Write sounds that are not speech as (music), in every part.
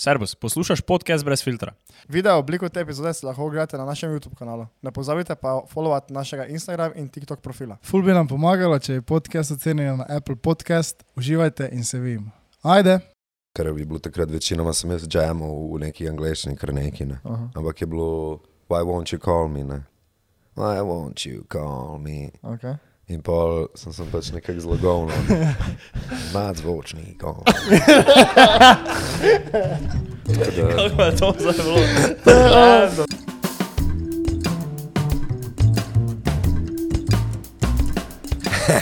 Servus, poslušaš podcast brez filtra. Video obliko te epizode si lahko ogledate na našem YouTube kanalu. Ne pozabite pa followati našega Instagram in TikTok profila. Ful bi nam pomagalo, če je podcast ocenjen na Apple Podcast. Uživajte in se vidimo. Ajde! Ker bi bilo takrat večinoma sem jaz jamal v neki angliščini, kar neki ne. Aha. Ampak je bilo, why won't you call me, ne. Why won't you call me? Okay. In pol sem, sem pač nekako zlogovno. Mad zvočnik. Tako da- Kako je to bilo?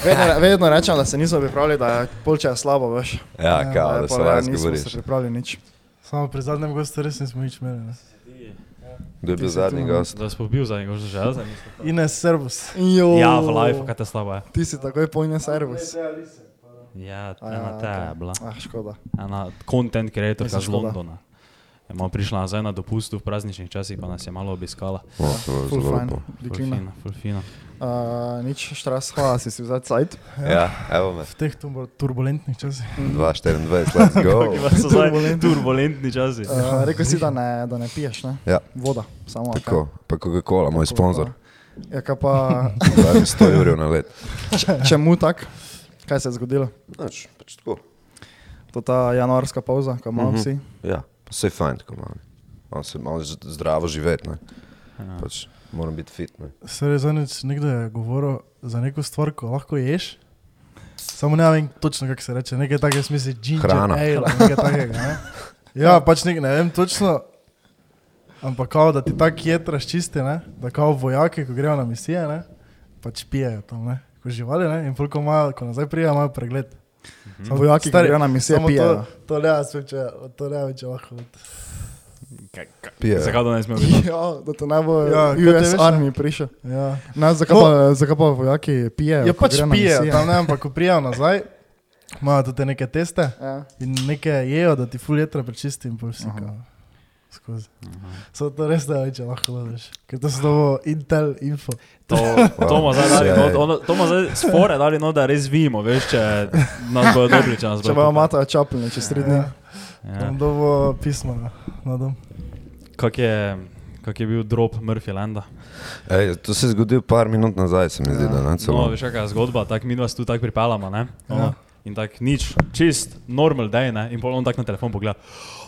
Vedno, vedno rečem, da se nismo pripravili, da je polčas slabo, veš. Ja, kao, da Pa se ne, vas nismo se pripravili nič. Samo pri zadnjem gostu res nismo nič imeli. Kdo je bil zadnji gost? Da si pobil za njega, že zdaj. Ines Servus. Jo, Ja, v live, kaj te slabo je. Ti si takoj polnjen servis. Ja, A ena ja, te je bila. Ah, škoda. Ena content creatorka Mislim, iz. Londona. Je malo prišla nazaj na dopustu v prazničnih časih, pa nas je malo obiskala. O, to je Full zelo fine, lepo. Ful Uh, nič, štras, hvala si si vzeti cajt. Ja, evo me. V teh turbulentnih časih. (laughs) 2,24, let's go. (laughs) Kako so zdaj Turbulentni. turbulentni časi. Uh, rekel si, da ne, da ne piješ, ne? Ja, Voda, samo ali tako. Pa Coca-Cola, moj sponzor. Ja, kaj pa, Daj mi 100 evrov na let. če- čemu tak? Kaj se je zgodilo? Noč, pač tako. To ta januarska pauza, ko imamo Mhm. vsi. Ja, pa se je fajn tako malo. Malo se z- zdravo živeti, ne. Ja. Pač moram biti fit, ne. Se je zadnjič nekdo je govoril za neko stvar, ko lahko ješ. Samo ne vem točno, kako se reče. Nekaj takega smisla, ginger Hrana. ale, nekaj takega. Ne? Ja, pač nek, ne vem točno. Ampak kao, da ti tako jed razčisti, ne? da kao vojaki, ko grejo na misije, ne? pač pijejo tam, ne? ko živali, ne? in koliko imajo, ko nazaj prijajo, imajo pregled. Samo Vojaki, ki grejo na misije, pijejo. To, to ne, jaz vem, če, to ne, vem, če lahko. Kaj- kaj- Pijejo. Zakaj da ne smemo biti? (laughs) Ja, da to ne bo Ja, ja, US? Army prišel. Ja. Ne, zakaj, pa, zakaj pa vojaki pijejo? Ja, pač na pijejo, tam ne, ampak ko prijajo nazaj, imajo tudi neke teste Ja. in neke jejo, da ti ful jetra prečisti in kao. Skozi. So to res vem, če lahko gledaš. Ker to so to Intel info. To, (laughs) to bomo zdaj dali, no, ono- to zdaj spore dali, no, da res vidimo, veš, če nas bojo dobri, če nas Če bojo. matajo čapljene čez tri dni. Ja. Bom dobo pismo na, na dom. Kak je, kak je bil drop Murphy Landa? Ej, to se je zgodilo par minut nazaj, se mi zdi, da ne No, celo. veš, kakšna je zgodba, tako mi vas tu tako pripeljamo, ne? Ono, Ja. In tako nič, čist, normal day, ne? In pol on tako na telefon pogleda,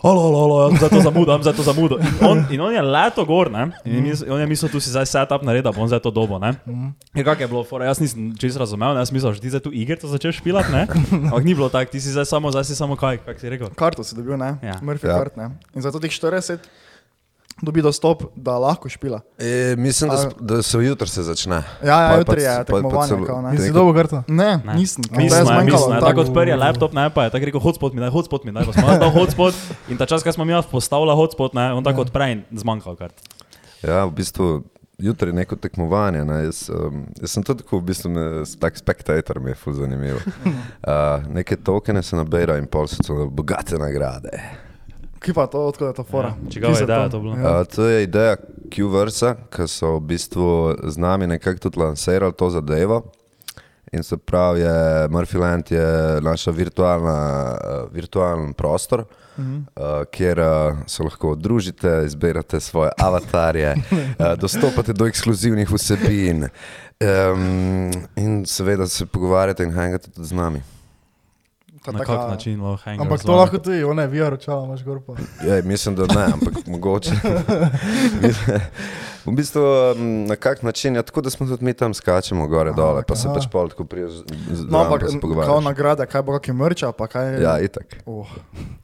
alo, alo, alo, jaz za to zamudo, jaz za to zamudo. In on, in on je leto gor, ne? In je mis, on je mislil, tu si zdaj setup naredi, da bo on zdaj to dobo, ne? Mhm. In kak je bilo, fora, jaz nisem čist razumel, ne? Jaz mislil, že ti zdaj tu igrico začneš špilati, ne? Ampak ni bilo tako, ti si zdaj samo, zdaj si samo kaj, kak si rekel? Karto si dobil, ne? Ja. Murphy Ja. kart, ne? In zato teh 40 dobi dostop, da lahko špila. E, mislim, da, da se jutri se začne. Ja, ja, jutri je pa- pa tekmovanje, celo- kao, ne? In si Neko- dobo karto? Ne, Ne. nisem. Mi To je smo, mi zmanjkalo, smo, tako. odprl je laptop, ne, pa je tako rekel, hotspot mi daj, hotspot mi daj, pa smo dal hotspot in ta čas, ko smo mi postavili hotspot, ne, on tako odpre in zmanjkal kart. Ja, v bistvu jutri je neko tekmovanje. Ne? Jaz, um, jaz sem tudi tako, v bistvu, ne, tak spektator mi je ful zanimivo. (laughs) Uh, neke tokene se nabira in pol so bogate nagrade. Ki pa to, odkud je to fora? Ja, čigava se ideja to bila? Ja. Uh, to je ideja Q-Versa, ki so v bistvu z nami nekako tudi lansirali to zadevo. In se pravi, je Murphyland je naša virtualna, uh, virtualen prostor, Mhm. uh, kjer uh, se lahko družite, izbirate svoje avatarje, uh, (laughs) dostopate do ekskluzivnih vsebin um, in seveda se pogovarjate in hangate tudi z nami. Ta Na kak način lahko hangar Ampak to lahko tudi, one VR očala imaš gor pa. Ej, mislim, da ne, ampak (laughs) mogoče. v bistvu, na kak način je tako, da smo tudi mi tam skačemo gore dole, pa se aha. pač pol tako priješ z No, ampak kao nagrade, kaj bo kakšen mrča, pa kaj... Ja, itak. Oh.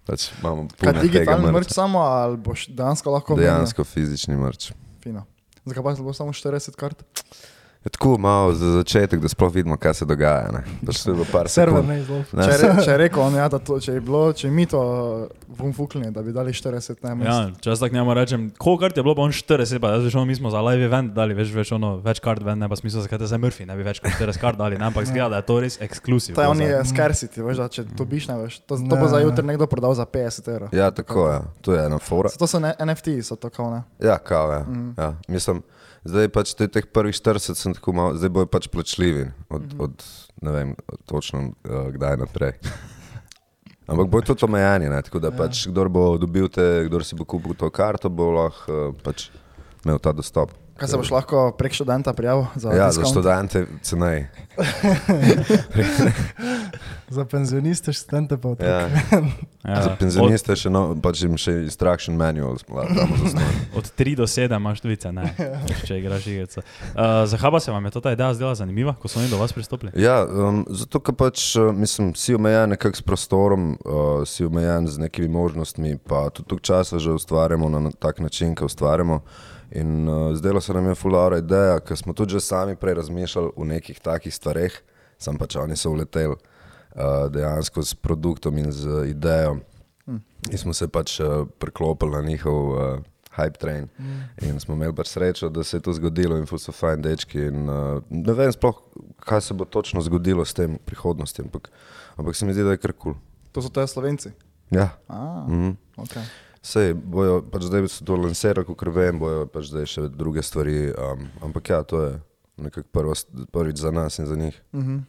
Pač imamo Kaj puno tega digitalni mrč samo, ali boš dejansko lahko... Dejansko fizični mrč. Fino. Zakaj pa bo samo 40 kart? Je tako malo za začetek, da sploh vidimo, kaj se dogaja. Ne? Pač je Server ne izlovi. Ne. Če, je re, (laughs) če je rekel on, ja, to, če je bilo, če je mi to vumfukljeni, da bi dali 40 na mesto. Ja, če jaz tako njemu rečem, koliko kart je bilo, pa on 40, pa jaz veš, ono, mi smo za live event dali, veš, veš ono, več kart ven, ne pa smisel, zakaj te za Murphy, ne bi več kot 40 kart dali, ne, ampak zgleda, da je to res ekskluziv. To je oni scarcity, veš, da če dobiš, ne veš. To, to bo Ne. za jutri nekdo prodal za 50 evrov. Ja, tako je. To je ena fora. To so ne, NFT, so to kao ne. Ja, kao je. Mhm. Ja. Mislim, zdaj pač te, teh prvih 40 sem tako malo, zdaj bojo pač plačljivi od, Mhm. od ne vem, točno uh, kdaj naprej. (laughs) Ampak bo tudi omejeni, ne? tako da pač, kdor bo dobil te, kdor si bo kupil to karto, bo lahko uh, pač imel ta dostop. Kaj se boš lahko prek študenta prijavil? Za Ja, za diskount? študente cenej. (laughs) Za penzioniste, študente pa otroke. Ja. (laughs) Ja. Za penzioniste še, no, pač jim še instruction manual damo za (laughs) snon. Od 3 do 7 imaš dvice, ne, če igraš igrice. Uh, za Haba se vam je ta ideja zdela zanimiva, ko so oni do vas pristopili? Ja, um, zato ker pač, uh, mislim, si omejen nekako s prostorom, uh, si omejen z nekimi možnostmi, pa tudi toliko časa že ustvarjamo na na tak način, ki ustvarjamo. In uh, zdelo se nam je fulara ideja, ker smo tudi že sami prej razmišljali o nekih takih stvareh, sam pač oni so uleteli uh, dejansko s produktom in z idejo. In smo se pač uh, preklopili na njihov uh, hype train. In smo imeli pač srečo, da se je to zgodilo in so fajn dečki. In, uh, ne vem sploh, kaj se bo točno zgodilo s tem v prihodnosti, ampak, ampak se mi zdi, da je kar kul. Cool. To so te slovenci. Ja. Ah, Mhm. okay. Sej, bojo, pač zdaj so to lansirali, kot vem, bojo pač zdaj še druge stvari, um, ampak ja, to je nekako prvo, prvič za nas in za njih. Mhm.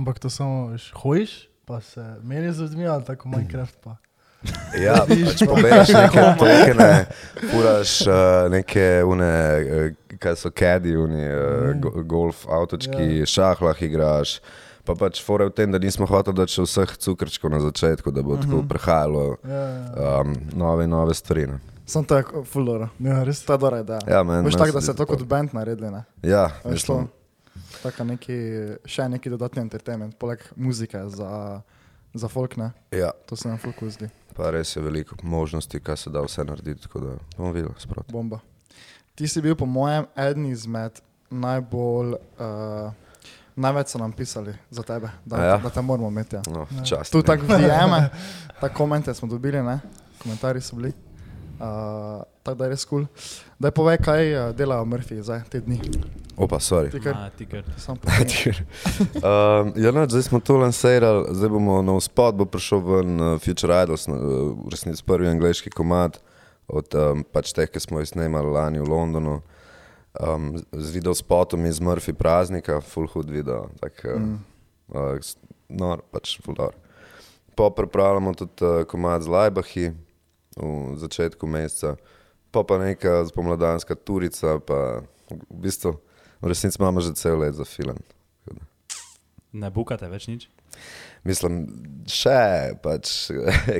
Ampak to samo veš, hojiš, pa se meni z ljudmi, ali tako Minecraft pa. (laughs) Ja, pač pobeješ neke (laughs) tokene, furaš uh, neke une, uh, kaj so kadi, uni, uh, go, golf avtočki, ja. šah lahko igraš. Pa pač fore v tem, da nismo hoteli dati še vseh cukrčkov na začetku, da bo tako prehajalo Ja, ja. um, nove nove stvari. Ne. To je fulora. ja res. To je dobra ideja. Ja, meni- Veš tako, da se to kot band naredili, ne? Ja, to? mislim, Taka neki, še neki dodatni entertainment, poleg muzike za, za folk, ne? ja, To se nam folk zdi. pa res je veliko možnosti, kaj se da vse narediti, tako da bomo videli sproti. Bomba. Ti si bil, po mojem, eden izmed najbolj. Uh, največ so nam pisali za tebe, da, ja? da te moramo imeti. Ja. No, čast. Tu tako v DM-e, (laughs) tako komente smo dobili, ne? komentarji so bili. Uh, tako da je res kul. Cool. Da povej, kaj uh, delajo Murphy zdaj te dni. Opa, sorry. Ti kar A, ti kar. sam (laughs) povej. um, ja, no, zdaj smo to lansirali, zdaj bomo na spod, bo prišel ven uh, Future Idols, uh, v resnici prvi angliški komad od um, pač teh, ki smo jih snemali lani v Londonu. Um, z video spotom iz Murphy praznika, full hood video, tak, uh, Mm. uh, nor, pač full nor. Pa pripravljamo tudi uh, komad z Lajbahi v začetku meseca, pa pa neka spomladanska turica, pa v bistvu v resnici imamo že cel let za film. Ne bukate več nič? Mislim, še pač,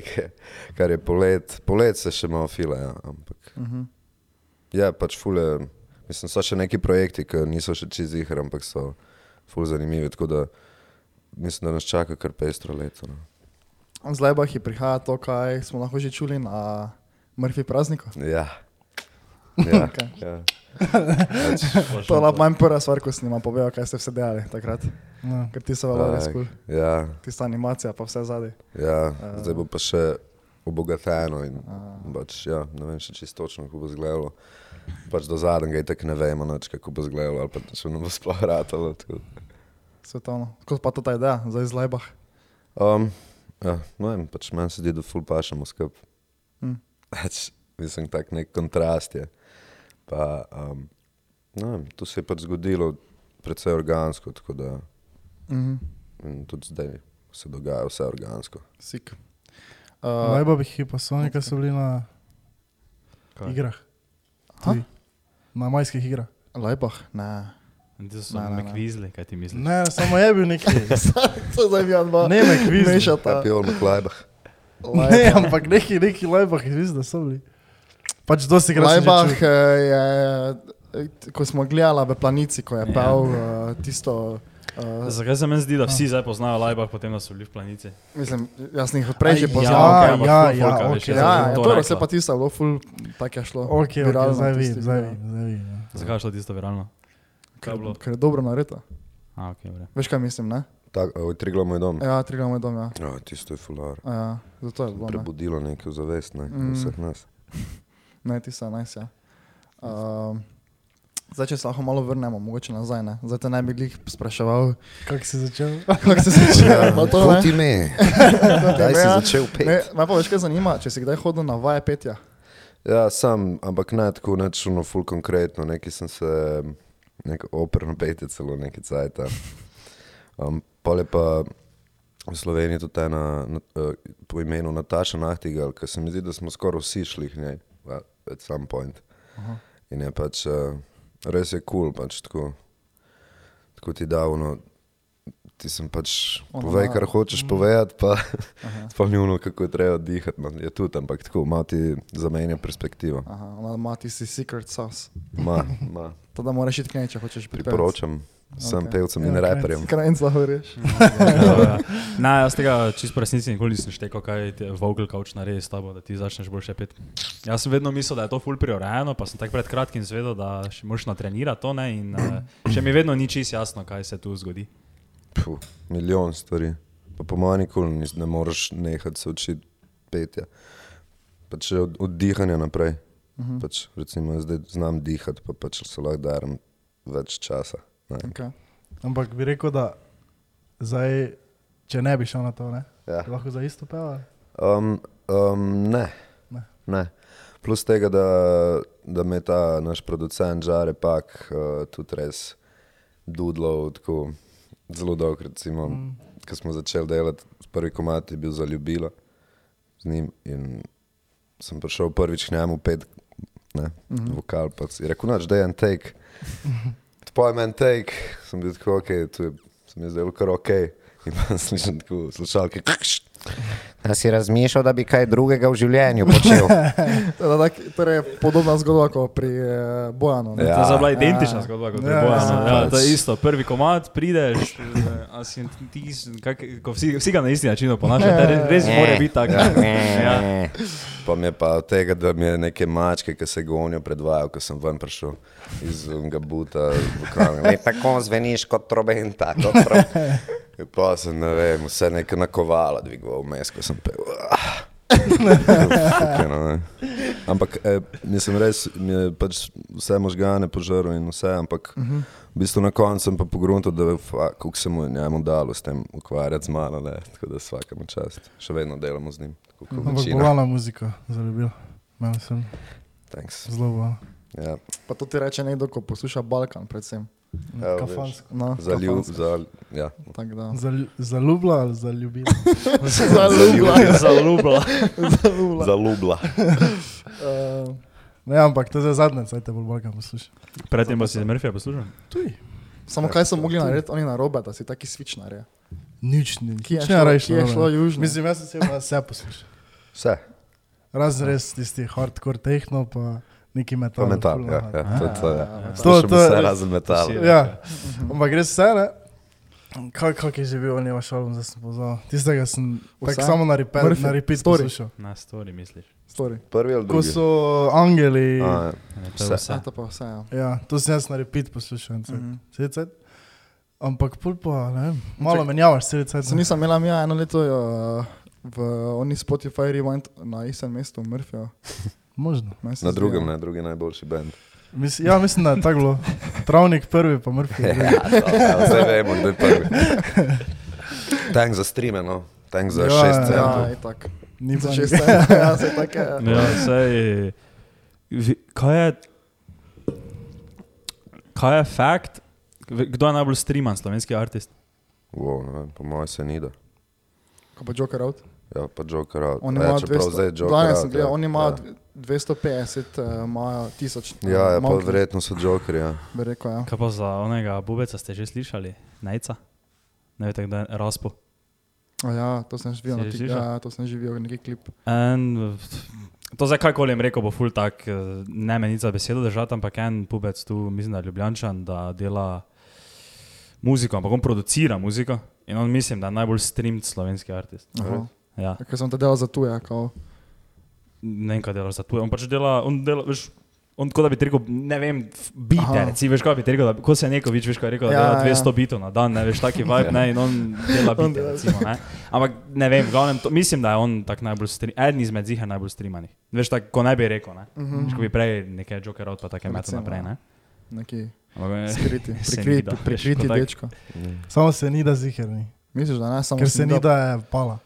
(laughs) kar je polet, polet se še malo fila, ja, ampak Uh -huh. je pač fule, mislim, so še neki projekti, ki niso še čez jih, ampak so ful zanimivi, tako da mislim, da nas čaka kar pestro leto. No. Zdaj pa jih prihaja to, kaj smo lahko že čuli na Murphy prazniku. Ja. (laughs) Ja, Okej. ja. (laughs) To je bila manj prva stvar, ko snima, povejo, kaj ste vse delali takrat. Ja. Ker ti so bili res kul. ja, Tista animacija, pa vse zadaj. ja, zdaj bo pa še obogateno in pač, ja, ne vem še čisto točno, kako bo izgledalo. Pač do zadnjega tako ne vemo, nič, kako bo izgledalo, ali pa če ne bo sploh ratalo. tako. Svetovno. Kot pa to ta ideja, zdaj z Lajbah. Um, ja, no, vem, pač meni se zdi, da ful pašamo skupaj. Mm. Pač, mislim, tak nek kontrast je. Pa, um, no, vem, to se je pač zgodilo precej organsko, tako da Mhm. in tudi zdaj se dogaja vse organsko. Sik. Uh, Najbolj pa so oni, ki so bili na Kaj? igrah. Ha? Tuji. Na majskih igrah. Lajbah, ne. Ti so Ne, ne, kvizli, kaj ti misliš? Ne, samo je bil neki. (laughs) to zdaj bi dva. Ne, me kvizli. Mešata. Happy Old McLeibach. Ne, ampak neki, neki lajbah, mislim, da so bili. Pač dosti že Lajbah eh, je, eh, ko smo gledali v planici, ko je Ja. pel uh, tisto. Uh, Zakaj se meni zdi, da vsi zdaj poznajo Lajbah, potem da so bili v planici? mislim, jaz sem jih prej že poznal. Ja, ampak ja, ja, folka, veš, okej. jaz Ja, ja, to to je rekla. se pa tisto, zelo ful, tako je šlo. Ok, viralno vidim, zdaj video. vidim, zdaj vidim. ja. Zakaj je šlo tisto viralno? Kaj je bilo? Ker je dobro naredito. A, ok, vre. Veš kaj mislim, ne? Tak, uh, Triglo moj dom. Ja, tri glavne dom, ja. Ja, tisto je fular. Ja, zato je bilo. Prebudilo neko zavest, ne, Mm. vseh nas. (laughs) ne ti so najs, ja. Um, zdaj, če se lahko malo vrnemo, mogoče nazaj, ne? Zdaj te ne bi glih spraševal, Kako si začel? (laughs) kako se začne. pa to, ne? Poti (laughs) me, daj si Ja. začel Ne, pet. me pa več kaj zanima, če si kdaj hodil na vaje petja. Ja, sam, ampak ne tako nečuno, ful konkretno, neki sem se, nek operno petje celo neki cajt. Um, pa v Sloveniji tudi ena na, uh, po imenu Nataša Nahtigal, ki se mi zdi, da smo skoraj vsi šli k njej, at some point. Aha. In je pač uh, res je kul, cool, pač tako, tako ti davno. Ti sem pač Ona povej, ima- kar hočeš povedati, pa spomnil, (laughs) kako je treba dihati. No, je tudi, ampak tako malo ti zamenja perspektivo. Aha, ona ima tisti secret sauce. Ma, (laughs) ma, To da moraš iti k njej, če hočeš pripevati. priporočam vsem Ok. pevcem in (laughs) Ja, reperjem. Krajnc govoriš. Ja. (laughs) Ne, jaz tega čisto resnici nikoli nisem štekal, kaj ti vocal coach naredi s tabo, da ti začneš bolj šepeti. Jaz sem vedno mislil, da je to full priorejeno, pa sem tako pred kratkim zvedel, da še moraš natrenirati to ne, in uh, še mi vedno ni čisto jasno, kaj se tu zgodi. Puh, milijon stvari. Pa po mojem nikoli nis- ne moreš nehati se učiti petja. Pač od, od dihanja naprej. Uh -huh. pač, recimo, zdaj znam dihati, pa pač se lahko dajem več časa. Ne. Okay. Ampak bi rekel, da zdaj, če ne bi šel na to, ne? Ja. lahko za isto peval. Um, um, ne. Ne. ne. Plus tega, da, da me ta naš producent Žare Pak uh, tudi res dudlal tako zelo dolgo. Recimo, mm. Ko smo začeli delati, prvi komat je bil za ljubilo z njim in sem prišel prvič k njemu pet, ne, mm -hmm. vokal, pa si rekel, noč, da je en take. (laughs) Pojem en take, sem bil tako, ok, tu je, sem jaz zdaj kar ok. In pa slišim tako slušalke. Da si razmišljal, da bi kaj drugega v življenju počel. (laughs) Teda, tak, torej, podobna zgodba kot pri eh, Bojanu. ne? Ja. To je bila identična zgodba kot pri Ja, Bojanu. ja, Ja, pač. to je isto, prvi komat, prideš, eh, si ti, kak, ko vsi, vsi ga na isti način oponašajo, res, res mora biti tako. Ja. Pa mi je pa od tega, da mi je neke mačke, ki se gonijo predvajal, ko sem ven prišel iz unega buta v kamen. Le tako zveniš kot trobenta. Kot tro... Pa sem, ne vem, vse neke nakovala dvigoval vmes, ko sem pel. Fukano, ne. ampak eh, mislim, res mi je pač vse možgane požrl in vse, ampak uh -huh. v bistvu na koncu sem pa pogruntil, da fa, kako se mu je njemu dalo s tem ukvarjati z mano, ne. tako da vsakemu čast. Še vedno delamo z njim, Ampak bolana muzika, zaljubil. Meni sem Thanks. zelo bolana. Ja. Pa to ti reče nekdo, ko posluša Balkan, predvsem. Evo, veš. Kafansko. No, Zalju, kafansko. za, ja. Tako da. Zalju- Zaljubila ali zaljubil? Zaljubila. Zalubila. Zalubla. Uh, Ne, ampak to je zadnje, saj te bolj bolj poslušam. Predtem pa si Murphyja poslušal. Tuj. samo kaj so mogli narediti oni na robe, da si taki switch naredi. Nič ni. Kje je nič šlo- rajš kje je šlo južno? Mislim, jaz sem se pa vse poslušal. Vse. Razen res tisti hardcore tehno, pa neki metal. Pa metal, ja, ja, to, to je. To- to je vse res- razen metala. Ja, ampak res vse, ne? Kaj, kak je že bil on je vaš album, zdaj sem pozval. Tistega sem Vse? tako samo na repeat, Murphy, na repeat story. poslušal. Na story misliš. Story. Prvi ali Ko drugi? so angeli, A, ja. To Vse. vse. Ja, to pa vse, ja. ja, to sem jaz na repeat poslušal. Mm -hmm. Ampak pol pa, ne vem, malo menjavaš, cel Sem nisem imela mi eno leto uh, v oni Spotify Rewind na istem mestu, Murphyja. Možno. Na drugem, ja. ne, drugi najboljši bend. Mis, ja, mislim, da je tako bilo. Travnik prvi, pa Murphy. drugi. (laughs) Ja, zdaj vemo, kdo je prvi. Tank za streame, no. Tank za Ja, 6 ja. centov. Ja, je tako. Ni Za šest, nič. ja, se tako je. Ja, (laughs) sej, kaj je, kaj je fakt, kdo je najbolj streaman slovenski artist? Wow, ne vem, po mojem se ni da. Ko pa Joker out. Ja, pa Joker out. Ja, imajo čeprav 200, zdaj Joker danes out, sem gledal, ja. oni imajo Ja. 250, uh, imajo tisoč. eh, Ja, ja, pa verjetno so Jokerji. Ja. Rekel, ja. Kaj pa za onega bubeca ste že slišali? Nejca? Ne veste, kdo je Raspo. A ja, to sem živel, ti- ja, to sem živel, neki klip. En, to zdaj kakoli jim rekel, bo ful tak, eh, ne meni za besedo držati, ampak en pubec tu, mislim, da je Ljubljančan, da dela muziko, ampak on producira muziko in on mislim, da je najbolj streamed slovenski artist. Aha. Ja, Ker sem te delal za tuje, kao. Ne vem, kaj dela za to. On pač dela, on dela, veš, on kot da bi rekel, ne vem, bite, recimo, veš, kaj bi rekel, da, ko se neko vič, veš, kaj je rekel, da Ja, dela ja. 200 bitov na dan, ne veš, taki vibe, ne, in on dela (laughs) On bite, dela- recimo, ne. Ampak ne vem, v glavnem, to, mislim, da je on tak najbolj streaman, eden izmed zih je najbolj streamanih. Veš, tako, ko ne bi rekel, ne. Mhm. Mm -hmm. Ko bi prej nekaj Joker out pa take Recimo, naprej, ja. ne. Neki Ampak, skriti, (laughs) prikriti, da, veš, prikriti dečko. Samo se ni da ziherni. Misliš, da ne, samo Ker se ni da je pala.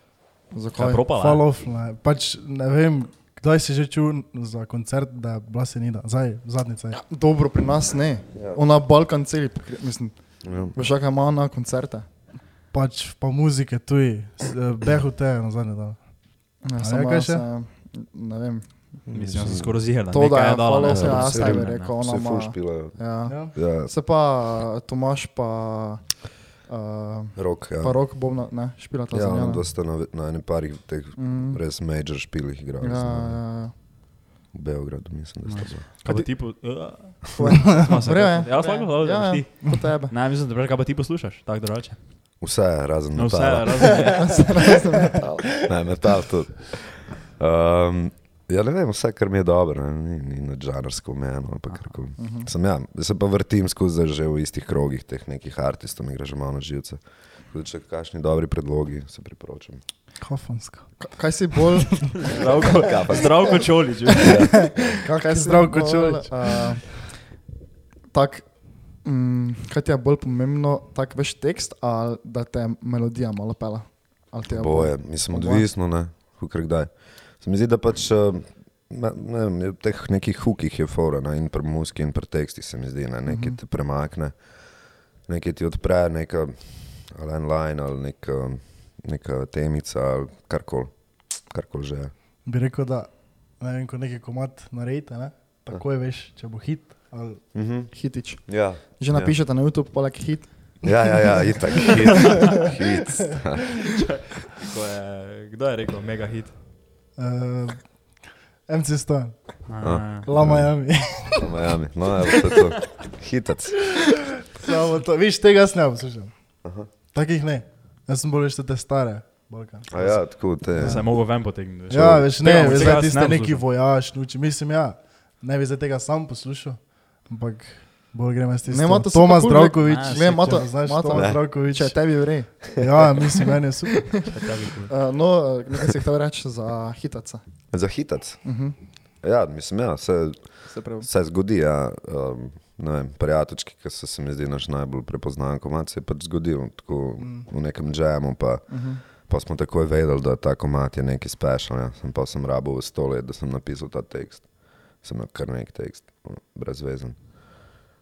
Kaj je Zakaj? propala? Fall off, ne. Pač ne vem, kdaj si že čul za koncert, da je bila senida. Zdaj, zadnjica je. Dobro, pri nas ne. Ja. Ona Balkan celi, mislim, Ja. veš, kaj ima na koncerte. pač pa muzike tuji, eh, behu te na zadnje dan. Ne, A samo kaj jaz še? se, ne vem. Mislim, da sem skoraj ziger. To, da je dala. ne, se, da ja, bi se bi ne, ne. rekel, ona ima. ful špilajo. Ja. Ja. Ja, Se pa Tomaš pa, uh, rok, ja. pa rok bom, ne, špila ta Ja, zemlja. no, da sta na, na enem parih teh Mm. res major špilih igrali. Ja, Ja, ja, V Beogradu, mislim, da sta bila. Kaj pa ti po... (laughs) ja. Smo se- Vrejo je. Ja, slabo, dobro, ja, ja, ja, ti. po tebe. Ne, mislim, da kaj pa ti poslušaš, tako drugače. Vse, razen No, vse, metala. razen. (laughs) Ne, metal tudi. Um, ja, ne vem, vse, kar mi je dobro, ne, ni, ni na žanrsko omejeno. karkoli. Mhm. Sem ja, se pa vrtim skozi že v istih krogih teh nekih artistov, mi gre že malo na živce. Da Če kakšni dobri predlogi, se priporočam. Kafanska. K- Kaj si bolj, (laughs) Zdravko, zdravko čolič. (laughs) kaj si Zdravko bolj, Čolič. Uh, tak, mm, kaj ti je bolj pomembno, tak veš tekst ali da te melodija malo pela? Boje, mislim, Oboje. odvisno, ne, kukar kdaj. Se mi zdi, da pač eh, ne, ne je v teh nekih hukih je fora, ne, in pri muski, in pri tekstih se mi zdi, ne, nekaj te premakne, nekaj ti odpre, neka ali en line, ali neka, neka temica, ali karkoli, karkoli že. je. Bi rekel, da ne vem, ko neki komat naredite, ne? takoj veš, če bo hit. Ali... Mhm. hitič? Ja. Že napišete na YouTube, poleg hit. Ja, ja, ja, itak, hit. (laughs) hit. Je, kdo je rekel mega hit? Uh, MC Stan, La Miami. V Miami. No, evo, to je to. Hitac. Samo to, viš, tega jaz ne poslušam. Takih ne. Jaz sem bolj veš te stare. Balkan. A ja, tako te. Se je mogel ven potegniti. Ja, veš, ne, Tega- veš, ti ste neki vojaš, nuči. Mislim, ja, ne bi zdaj tega sam poslušal, ampak bolj gremo s Ne, tistim. to Tomas cool, Zdravkovič, ne, glej, ima to- če znaš ima to- Tomas Ne. Zdravkovič. Če tebi vrej. (laughs) Ja, mislim, meni je super. (laughs) Uh, no, nekaj si hotel reči za hitaca. Za hitac. Uh -huh. Ja, mislim, ja, se, Se se zgodi, ja. Um, ne vem, prijateljčki, ki so se mi zdi naš najbolj prepoznan komat, se je pač zgodil tako v nekem džemu, pa, Uh -huh. pa smo takoj vedeli, da ta komat je nekaj special. Ja. Sem pa sem rabo v sto let, da sem napisal ta tekst. Sem imel kar nek tekst, brezvezen.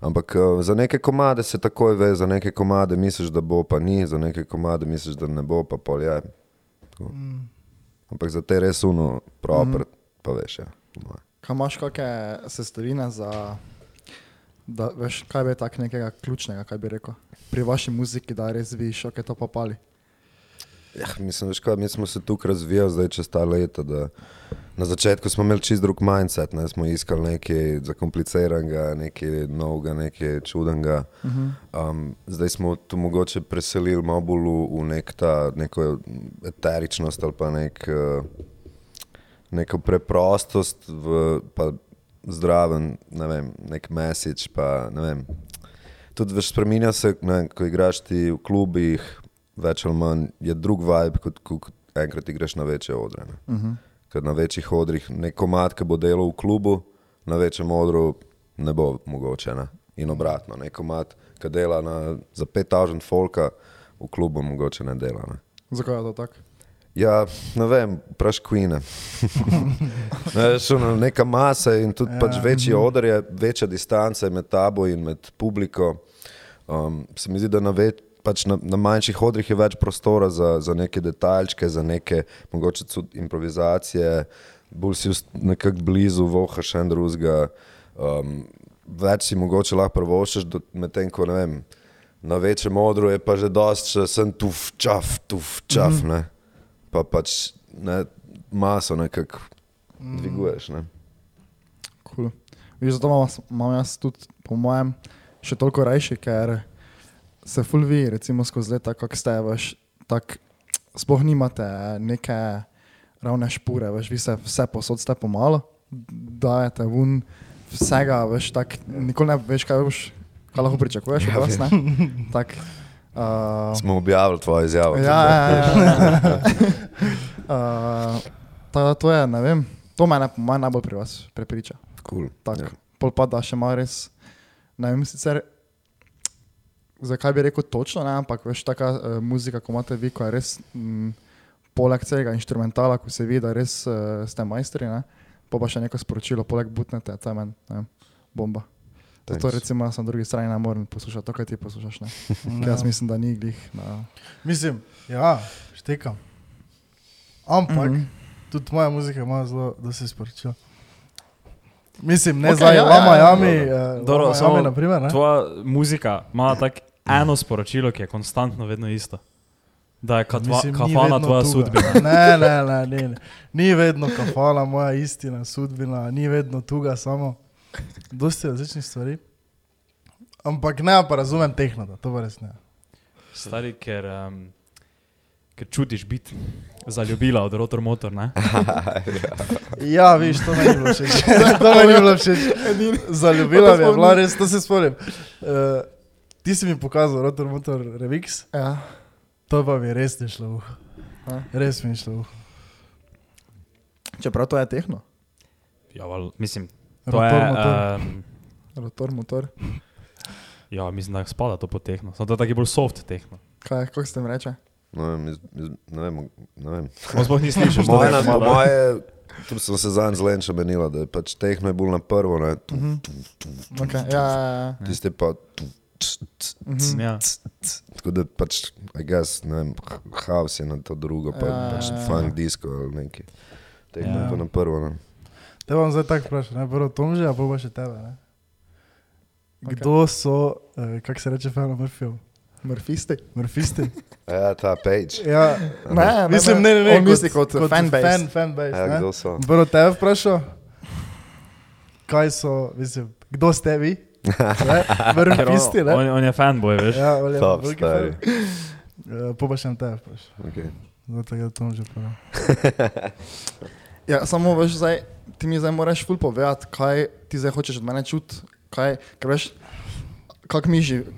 Ampak uh, za neke komade se takoj ve, za neke komade misliš, da bo, pa ni, za neke komade misliš, da ne bo, pa pol je. Tako. Ampak za te res uno, proper, mm. pa veš, ja. moje. Kaj imaš kakšne sestavine za, da veš, kaj bi tak nekega ključnega, kaj bi rekel, pri vaši muziki, da res viš, ok, to popali. Ja, mislim, veš kaj, mi smo se tukaj razvijali zdaj čez ta leta. da Na začetku smo imeli čist drug mindset, ne? smo iskali nekaj zakompliciranega, nekaj novega, nekaj čudenega. Um, zdaj smo to mogoče preselili malo bolj v, v nek ta, neko eteričnost ali pa nek, uh, neko preprostost, v, pa zdraven, ne vem, nek message. Pa, ne vem. Tudi veš, spremenja se, ne, ko igraš ti v klubih, več ali manj je drug vibe, kot ko ko enkrat igraš na večje odre. ne. Uh -huh. Ker na večjih odrih neko mat, ki bo delal v klubu, na večjem odru ne bo mogoče. Ne? In obratno, neko mat, ki dela na, za 5000 folka, v klubu mogoče ne dela. Ne? Zakaj je to tako? Ja, ne vem, praš kvine. (laughs) ne, neka masa in tudi ja. pač večji odr je, večja distanca med tabo in med publiko. Um, se mi zdi, da na, več, pač na, na manjših odrih je več prostora za, za neke detaljčke, za neke mogoče tudi improvizacije, bolj si nekako blizu, vohaš en drugega. Um, več si mogoče lahko prvoščeš, do- medtem ko ne vem. Na večjem odru je pa že dosti, če sem tuf, čaf, tuf, čaf, mm -hmm. ne. Pa pač ne, maso nekako dviguješ, ne. Cool. Viš, zato imam, imam jaz tudi, po mojem, še toliko rajši, ker se fulvi, recimo skozi leta, kako ste, veš, tak, sploh nimate neke ravne špure, veš, vi se vse posod ste pomalo, dajete ven vsega, veš, tak, nikoli ne veš, kaj boš, kaj lahko pričakuješ od vas, ne? Tak, uh, Smo objavili tvojo izjavo. Ja, ja, ja, ja. (laughs) uh, ta, to je, ne vem, to mene mojem najbolj pri vas prepriča. Cool. Tak, Ja. ja. Pol pa da še malo res, ne vem sicer, zakaj bi rekel točno, ne, ampak veš, taka uh, muzika, ko imate vi, ko je res m, poleg celega instrumentala, ko se vidi, da res uh, ste majstri, ne, pa pa še neko sporočilo, poleg butnete, to je meni, bomba. Zato Thanks. recimo jaz na drugi strani ne morem poslušati to, kar ti poslušaš. Ne? (laughs) Ker Jaz mislim, da ni glih. Na... Mislim, ja, štekam. Ampak, mm. -hmm. tudi moja muzika ima zelo, da se sporočila. Mislim, ne okay, zdaj, ja, ja, ja, Lama ja. Jami, Dobro. uh, Dobro, Lama samo Jami, na primer, ne? Tvoja muzika ima tako eno sporočilo, ki je konstantno vedno isto. Da je katva, Mislim, vedno tvoja tuga. sudbina. Ne, (laughs) ne, ne, ne, ne. Ni vedno kafala moja istina, sudbina, ni vedno tuga samo. Dosti različnih stvari. Ampak ne, pa razumem tehnika, to pa res ne. Stari, ker, um, ker čutiš biti zaljubila od rotor motor, ne? (laughs) Ja, viš, to meni ni bilo všeč. (laughs) to meni ni bilo všeč. Zaljubila me je, bila res, to se spomnim. Uh, ti si mi pokazal Rotor Motor Revix, Ja. to pa mi res ni šlo v uho. A? Res mi je šlo. Čeprav to je tehno, Ja, val, mislim, to Rotor je. Motor. Um, rotor, motor. ja, mislim, da spada to po tehno. Samo to je taki bolj soft tehno. Kaj, kako se tem reče? Ne vem, iz- iz- ne vem, ne vem. On sploh ni slišal, moje, je po moje, tu sem se zadnjič z Lenčem menila, da je pač tehno je bolj na prvo, ne, tu, Mhm. tu, tu, Okay. Ja, ja, ja. tiste pa tu, ts, ts, Mhm. Ja. Tako da pač, I guess, ne vem, h- house je na to drugo, pa Ja, pač ja, ja. funk disco ali neki. Tehno Ja. je pa na prvo, ne. Te bom zdaj tako vprašal, ne prvo Tomže, a pa še tebe. Ne? Kdo so, eh, kako se reče, Fela Murphyjev? Murfisti. Murfisti? (laughs) Ja, ta page. Ja, Ne, ne, mislim, ne, ne, ne. On misli kot fanbase. Fan, fanbase. Ja, ne. kdo so? Prvo tebe vprašal, kaj so, mislim, kdo ste vi? Ne? On, Murfisti, ne? on, on je fanboy, veš. Ja, on je Top, veliki stari. fan. Eh, Po pa še na tebe vprašal. Okay. Zato je to že prvo. (laughs) Ja, samo veš, zdaj, ti mi zdaj moraš ful povedati, kaj ti zdaj hočeš od mene čuti. Kaj, ker veš, kako mi živimo.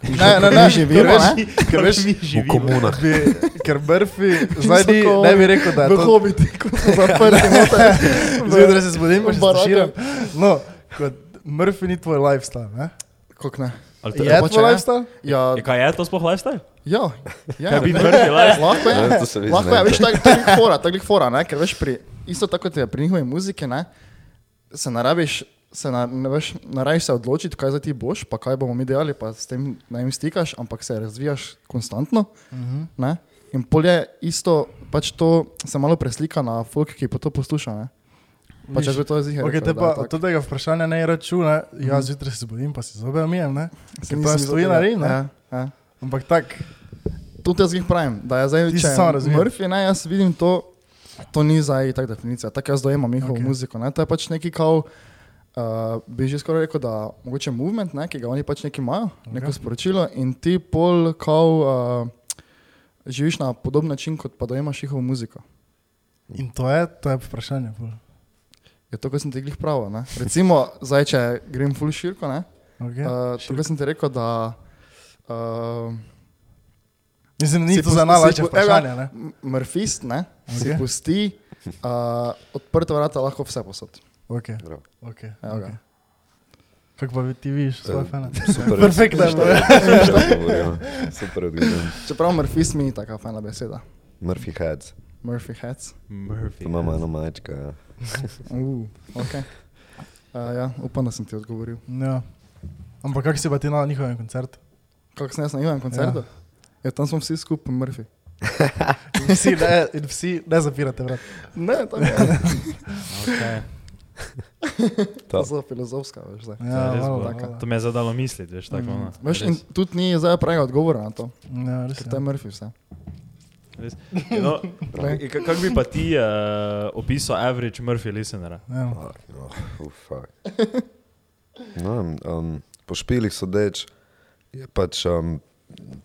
Ne, ne, ne, živimo, ker veš, ne? ker veš, V komunah. bi, ker Murphy, zdaj ni, ne bi rekel, da je V to hobiti, kot (laughs) so zaprti. Zjutraj se zbudim, pa še staširam. No, kot Murphy ni tvoj lifestyle, ne? Kako ne? Ali to- Je tvoj ne? lifestyle? Ja, Je, kaj je to sploh lifestyle? ja, (laughs) ja. Kaj bi Murphy lifestyle? Lahko je. (laughs) Se vidi, Lahko je, veš, tako tak fora, takih fora, ne? ker veš, pri, isto tako kot je pri njihovi muziki, ne, se narabiš, se na, ne veš, narabiš se odločiti, kaj za ti boš, pa kaj bomo mi delali, pa s tem ne vem stikaš, ampak se razvijaš konstantno. Mhm. Ne? In polje isto, pač to se malo preslika na folk, ki pa to posluša. Ne? Pač jaz bi to zihar. Okay, te pa od tega vprašanja ne računa, jaz zjutraj se zbudim, pa si zobe umijem, ne? se pa stoji na ne? Ja, ja. Ampak tak, Tudi jaz jih pravim, da je zdaj, če razvijal. Murphy, ne, jaz vidim to, to ni zdaj tako definicija, tako jaz dojemam njihovo okay. muziko. Ne? To je pač neki kao, uh, bi že skoraj rekel, da mogoče movement, ne, ki ga oni pač neki imajo, okay. neko sporočilo in ti pol kao uh, živiš na podoben način, kot pa dojemaš njihovo muziko. in to je, to je vprašanje. pol. Je to, kar sem ti glih pravil. ne. Recimo, zdaj, če grem full širko, ne, Okay. uh, to, kar sem ti rekel, da uh, Mislim, ni to za najlažje vprašanje, ne? M- Murfist, ne, okay. si pusti uh, odprta vrata lahko vse posod. Okay. Prav. Okay. Evo ga. Okay. Kako pa vi ti vidiš svoje? (laughs) Super. Perfektno je bilo. (laughs) Super odgovoril. Čeprav Murfist mi ni taka fajna beseda. Murphy Heads. Murphy Heads. Murphy. Imamo eno majčka. Ja. Uh, okay. uh, ja, upam, da sem ti odgovoril. Ja. Ampak kako si pa ti na njihovem koncertu? Kako sem jaz na njihovem koncertu? Ja. ja, tam smo vsi skupaj Murphy. (laughs) In vsi ne, in vsi ne zapirate vrat. Ne, tam je. Okay. To je zelo filozofska, veš. Zdaj. Ja, res malo, malo. To me je zadalo misliti, veš, tako. Mm. ono. Veš, in tudi ni zdaj pravega odgovora na to, Ja, res ker je. to je Murphy vse. Res. No, Kako bi pa ti uh, opisal average Murphy listenera? Ja. Fuck, no, uh, fuck. (laughs) No, um, po špilih sodeč je pač um,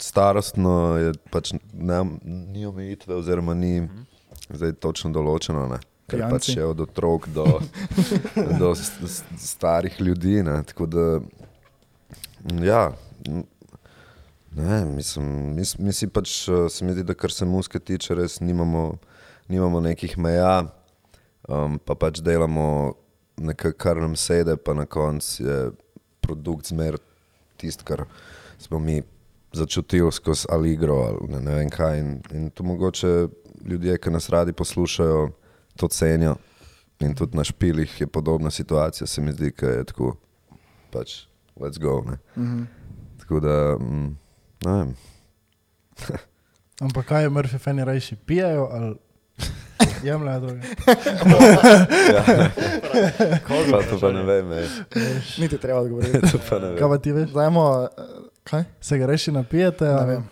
starostno, je pač ne, ni omejitve, oziroma ni zdaj točno določeno. Ne. Ker Pijanci. pač je od otrok do, do starih ljudi. Ne. Tako da, ja, ne, mislim, mi, s- mi si pač, eh, se mi zdi, da kar se muske tiče, res nimamo, nimamo nekih meja, um, pa pač delamo nekaj, kar nam sede, pa na koncu je produkt zmer tisto, kar smo mi začutili skozi Allegro ali ne, ne vem kaj. In, in to mogoče ljudje, ki nas radi poslušajo, to cenijo. In tudi na špilih je podobna situacija, se mi zdi, ki je tako pač let's go. Ne. Mhm. Tako da, mm. Ampak kaj je Murphy fani rajši, pijajo ali jemljajo droge? Pa to pa ne vem. Niti treba odgovoriti. (laughs) ne Kaj vem. pa ti veš? Dajmo, kaj? Se ga rajši napijete? Ne vem.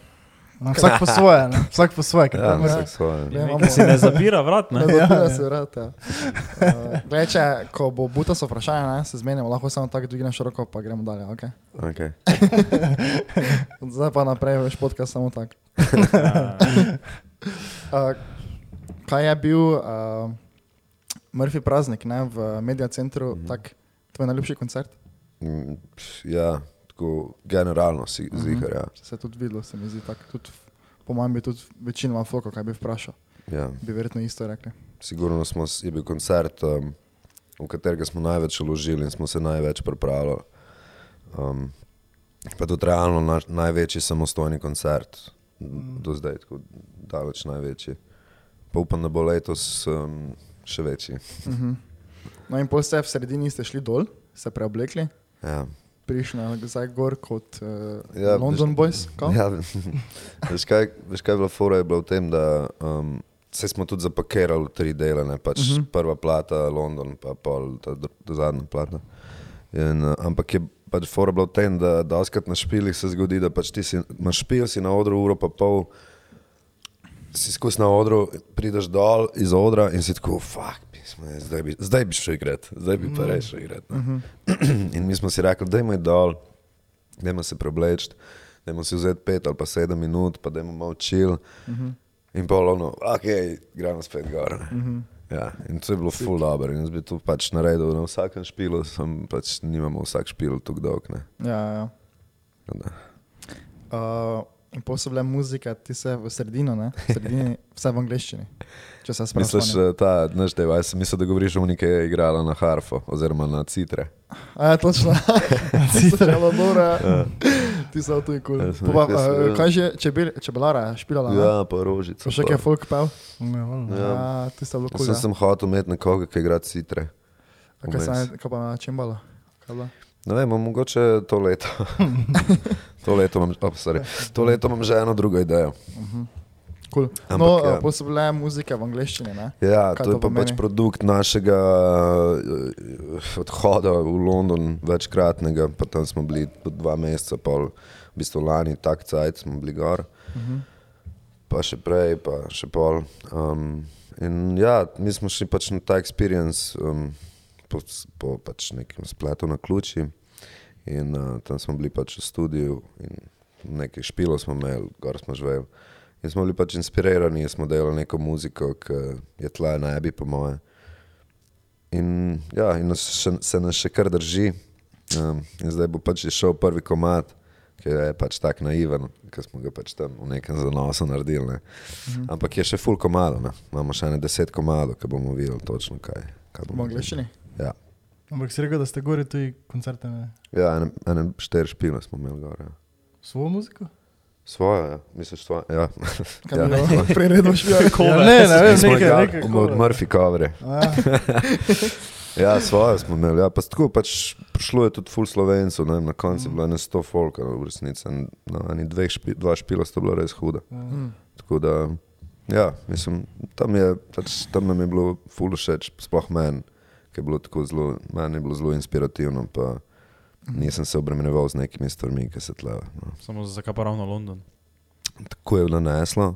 No, vsak po svoje, ne? vsak po svoje. Ja, vsak je- svoje. Ne, Nekaj si ne zapira vrat, ne? Ne, da se vrata. Uh, (laughs) Glej, če, ko bo buta so vprašanje, ne, se zmenimo, lahko samo tako dvigneš roko, pa gremo dalje, ok? Okay. (laughs) Zdaj pa naprej, veš, podcast samo tako. Ja. (laughs) Uh, kaj je bil uh, Murphy praznik ne, v Media Centru, mm. tak tvoj najljubši koncert? Mm, pš, Ja, tako generalno si Mhm. zihar, ja. Se je tudi videlo, se mi zdi tako. Tudi, po mojem bi tudi večinoma foko, kaj bi vprašal, ja. bi verjetno isto rekli. Sigurno smo, je bil koncert, um, v katerega smo največ vložili in smo se največ pripravljali. Um, pa tudi realno na, največji samostojni koncert do zdaj, tako daleč največji. Pa upam, da bo letos um, še večji. Uh -huh. No in pol ste v sredini ste šli dol, se preoblekli, Ja. Prišli nazaj gor kot uh, Ja, London Boys. kao? Ja, (laughs) veš, kaj, veš, kaj je bila fora, je bila v tem, da um, se smo tudi zapakirali v tri dele, ne? pač uh Mhm. -huh. prva plata, London, pa pol ta ta zadnja plata. In, uh, ampak je pač fora bila v tem, da doskrat na špilih se zgodi, da pač ti si, imaš špil, si na odru uro pa pol, si skozi na odru, prideš dol iz odra in si tako, fuck, je, zdaj, bi, zdaj bi šel igrati, zdaj bi pa res šel igrati. Mhm. ne." (clears throat) In mi smo si rekli, dajmo iti dol, dajmo se preobleči, dajmo si vzeti pet ali pa sedem minut, pa dajmo malo čil. In pa ono, ok, gremo spet gor. ne." Ja, in to je bilo full dobro. In jaz bi to pač naredil na vsakem špilu, sem pač nimamo vsak špil tako dolg. Ne. Ja, ja. Tako da. Uh, in pol so bile muzike, ti se v sredino, ne? v sredini, vse v angleščini. Če se Misliš, sprašuješ. eh, ta, znaš, da je, mislim, da govoriš o neki, ki je igrala na harfo oziroma na citre. Ja, točno. (laughs) (laughs) Citre. Dobro. Ja. Ti so tu kul. Ja. kaj že, čebel, čebelara, špilala? ne? Ja, pa rožica. Še pa- kaj folk pel? Ne. Ja, Ja. ti so bilo Jaz sem, hotel imeti nekoga, ki igra citre. A Kaj, se, kaj pa na bilo? Ne vem, mogoče to leto. (laughs) to, leto imam, oh, sorry, to leto imam že eno drugo idejo. Cool. Ampak, No, ja. pol so bile muzike v angleščini, ne? Ja, Kaj to je to pa pač produkt našega eh, odhoda v London, večkratnega, pa tam smo bili dva meseca, pol, v bistvu lani, tak cajt smo bili gor, pa še prej, pa še pol. Um, in ja, mi smo šli pač na ta experience um, po, po pač nekem spletu na ključi in uh, tam smo bili pač v studiu in nekaj špilo smo imeli, gor smo živeli. In smo bili pač inspirirani, smo delali neko muziko, ki je tla na ebi, po moje. In, ja, in nas še, se nas še kar drži. Um, in zdaj bo pač šel prvi komat, ki je pač tako naiven, ki smo ga pač tam v nekem zanosu naredili. Ne. Mhm. Ampak je še full komado, ne. imamo še ne deset komadov, ki bomo videli točno kaj. kaj bomo angleščini? Ja, Ampak si rekel, da ste gori tudi koncerte, ne? ja ene, ene štiri špile smo imeli gor. Ja. Svojo muziko? Svojo, ja. misliš svojo? Ja. (laughs) Kaj Ja. bi bilo? (laughs) Priredno špil. Ja, ne, ne vem, nekaj, igrali nekaj. Od Murphy coverje. A, (laughs) Ja, svoje smo imeli. Ja. Pa tako pač prišlo je tudi full slovencev, ne vem, na koncu je bilo ne 100 folka v resnici. eni dveh špi, dva špila sta bila res huda. Mm. Tako da, ja, mislim, tam, je, pač, tam nam je bilo full všeč, sploh meni, ki je bilo tako zelo, meni je bilo zelo inspirativno, pa nisem se obremenjeval z nekimi stvarmi, ki se tle. No. Samo zakaj pa ravno London? Tako je naneslo,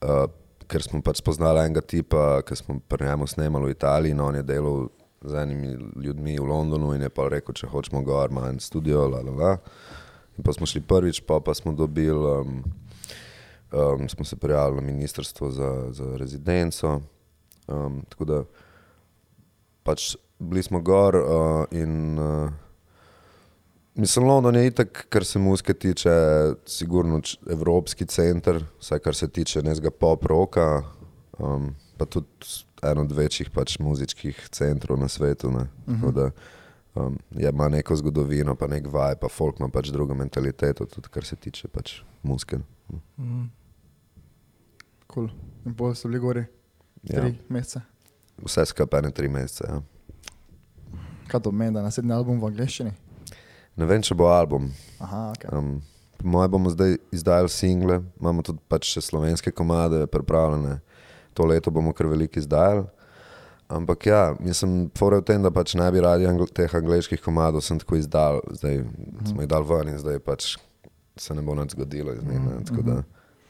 uh, ker smo pač spoznali enega tipa, ki smo pri njemu snemali v Italiji, in on je delal z enimi ljudmi v Londonu in je pa rekel, če hočemo gor, ima en studio, la la la. In pa smo šli prvič, pa, pa smo dobili, um, um, smo se prijavili na ministrstvo za, za rezidenco. Um, tako da pač bili smo gor uh, in uh, Mislim, London je itak, kar se muzike tiče, sigurno evropski center, vsaj kar se tiče nezga pop roka, um, pa tudi eno od večjih pač muzičkih centrov na svetu. Ne. Tako da um, je, ima neko zgodovino, pa nek vaj, pa folk ima pač drugo mentaliteto, tudi kar se tiče pač muzike. mm. Cool. In pol so bili gori Ja. tri mesece. Vse skupaj ne tri mesece. Ja. Kaj to meni, da naslednji album v angleščini? Ne vem, če bo album. Aha, ok. Um, po mojem bomo zdaj izdajali single, imamo tudi pač še slovenske komade pripravljene. To leto bomo kar veliko izdajali. Ampak ja, mislim, fora je v tem, da pač ne bi radi angl teh angliških komadov sem tako izdal, zdaj smo jih dal ven in zdaj pač se ne bo nič zgodilo iz njih. ne. Tako da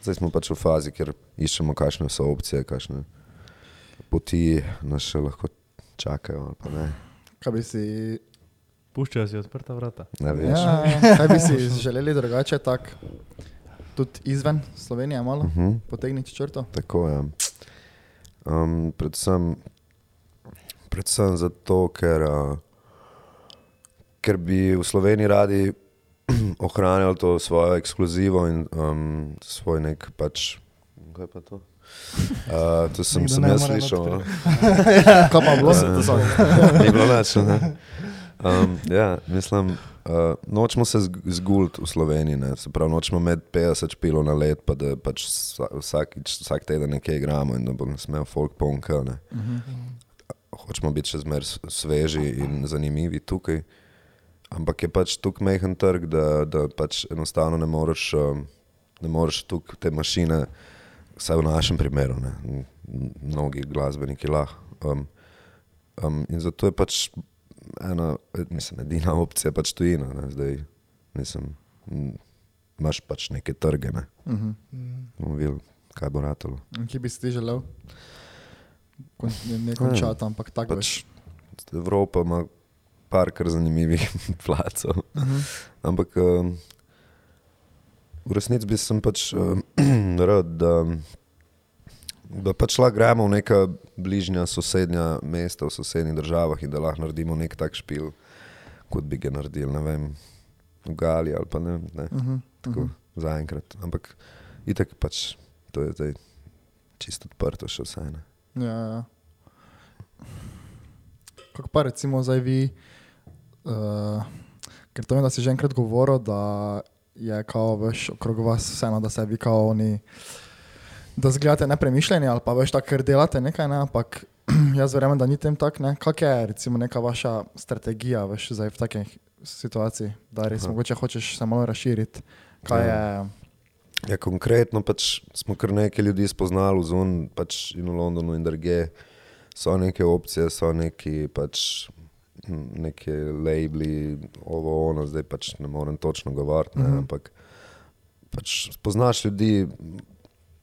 Zdaj smo pač v fazi, kjer iščemo, kakšne so opcije, kakšne poti nas še lahko čakajo. ali pa Ne, Kaj bi si, Puščajo si odprta vrata. ne veš. ja, kaj bi si želeli drugače, tak, tudi izven Slovenije malo, Uh -huh. potegniti črto? Tako je. Um, predvsem, predvsem zato, ker, uh, ker bi v Sloveniji radi (clears throat) ohranjali to svojo ekskluzivo in um, svoj nek pač. Kaj pa to? Uh, to sem, Nekdo sem jaz slišal. No? (laughs) Kaj pa bilo? (laughs) Ni bilo ne. Um, ja, mislim, uh, nočemo se zg- zguliti v Sloveniji, ne. se pravi, nočemo imeti 50 špilov na let, pa da pač vsa- vsakič, vsak teden nekaj igramo in da bo nas imel folk ponka. ne. Hočemo biti še zmeraj s- sveži in zanimivi tukaj. Ampak je pač tukaj mehen trg, da, da pač enostavno ne moreš, um, ne moreš tukaj te mašine, vsaj v našem primeru, ne, mnogi glasbeniki lahko. Um, um, in zato je pač ena, mislim, edina opcija pač tujina. Ne, zdaj, mislim, imaš pač neke trge, ne, Mhm. bomo videli, kaj bo ratalo. Kje bi si ti želel? Kon, ne, ne končati, ampak tako Pač Evropa ima par kar zanimivih (laughs) placov. Ampak um, v resnici bi sem pač um, (clears throat) rad, da, da pač lahko gremo v neka bližnja sosednja mesta, v sosednjih državah in da lahko naredimo nek tak špil, kot bi ga naredili, ne vem, v Gali ali pa ne. ne Uh -huh. tako zaenkrat. Ampak itek pač to je zdaj čisto odprto še vse. Ne? Ja, ja. Kako pa recimo zdaj vi, uh, ker to vem, da si že enkrat govoril, da je kao veš okrog vas vseeno, da se vi kao oni, da zgledate nepremišljeni ali pa veš tako, ker delate nekaj, ne, ampak (clears throat) jaz verjamem, da ni tem tak, ne. Kak je recimo neka vaša strategija, veš, zdaj v takih situaciji, da res Aha. mogoče hočeš se malo razširiti, kaj je, Ja, konkretno pač smo kar nekaj ljudi spoznali v Zunu pač in v Londonu in druge. So neke opcije, so neki pač neke labeli, ovo, ono, zdaj pač ne morem točno govoriti, ne, Mhm. ampak pač spoznaš ljudi,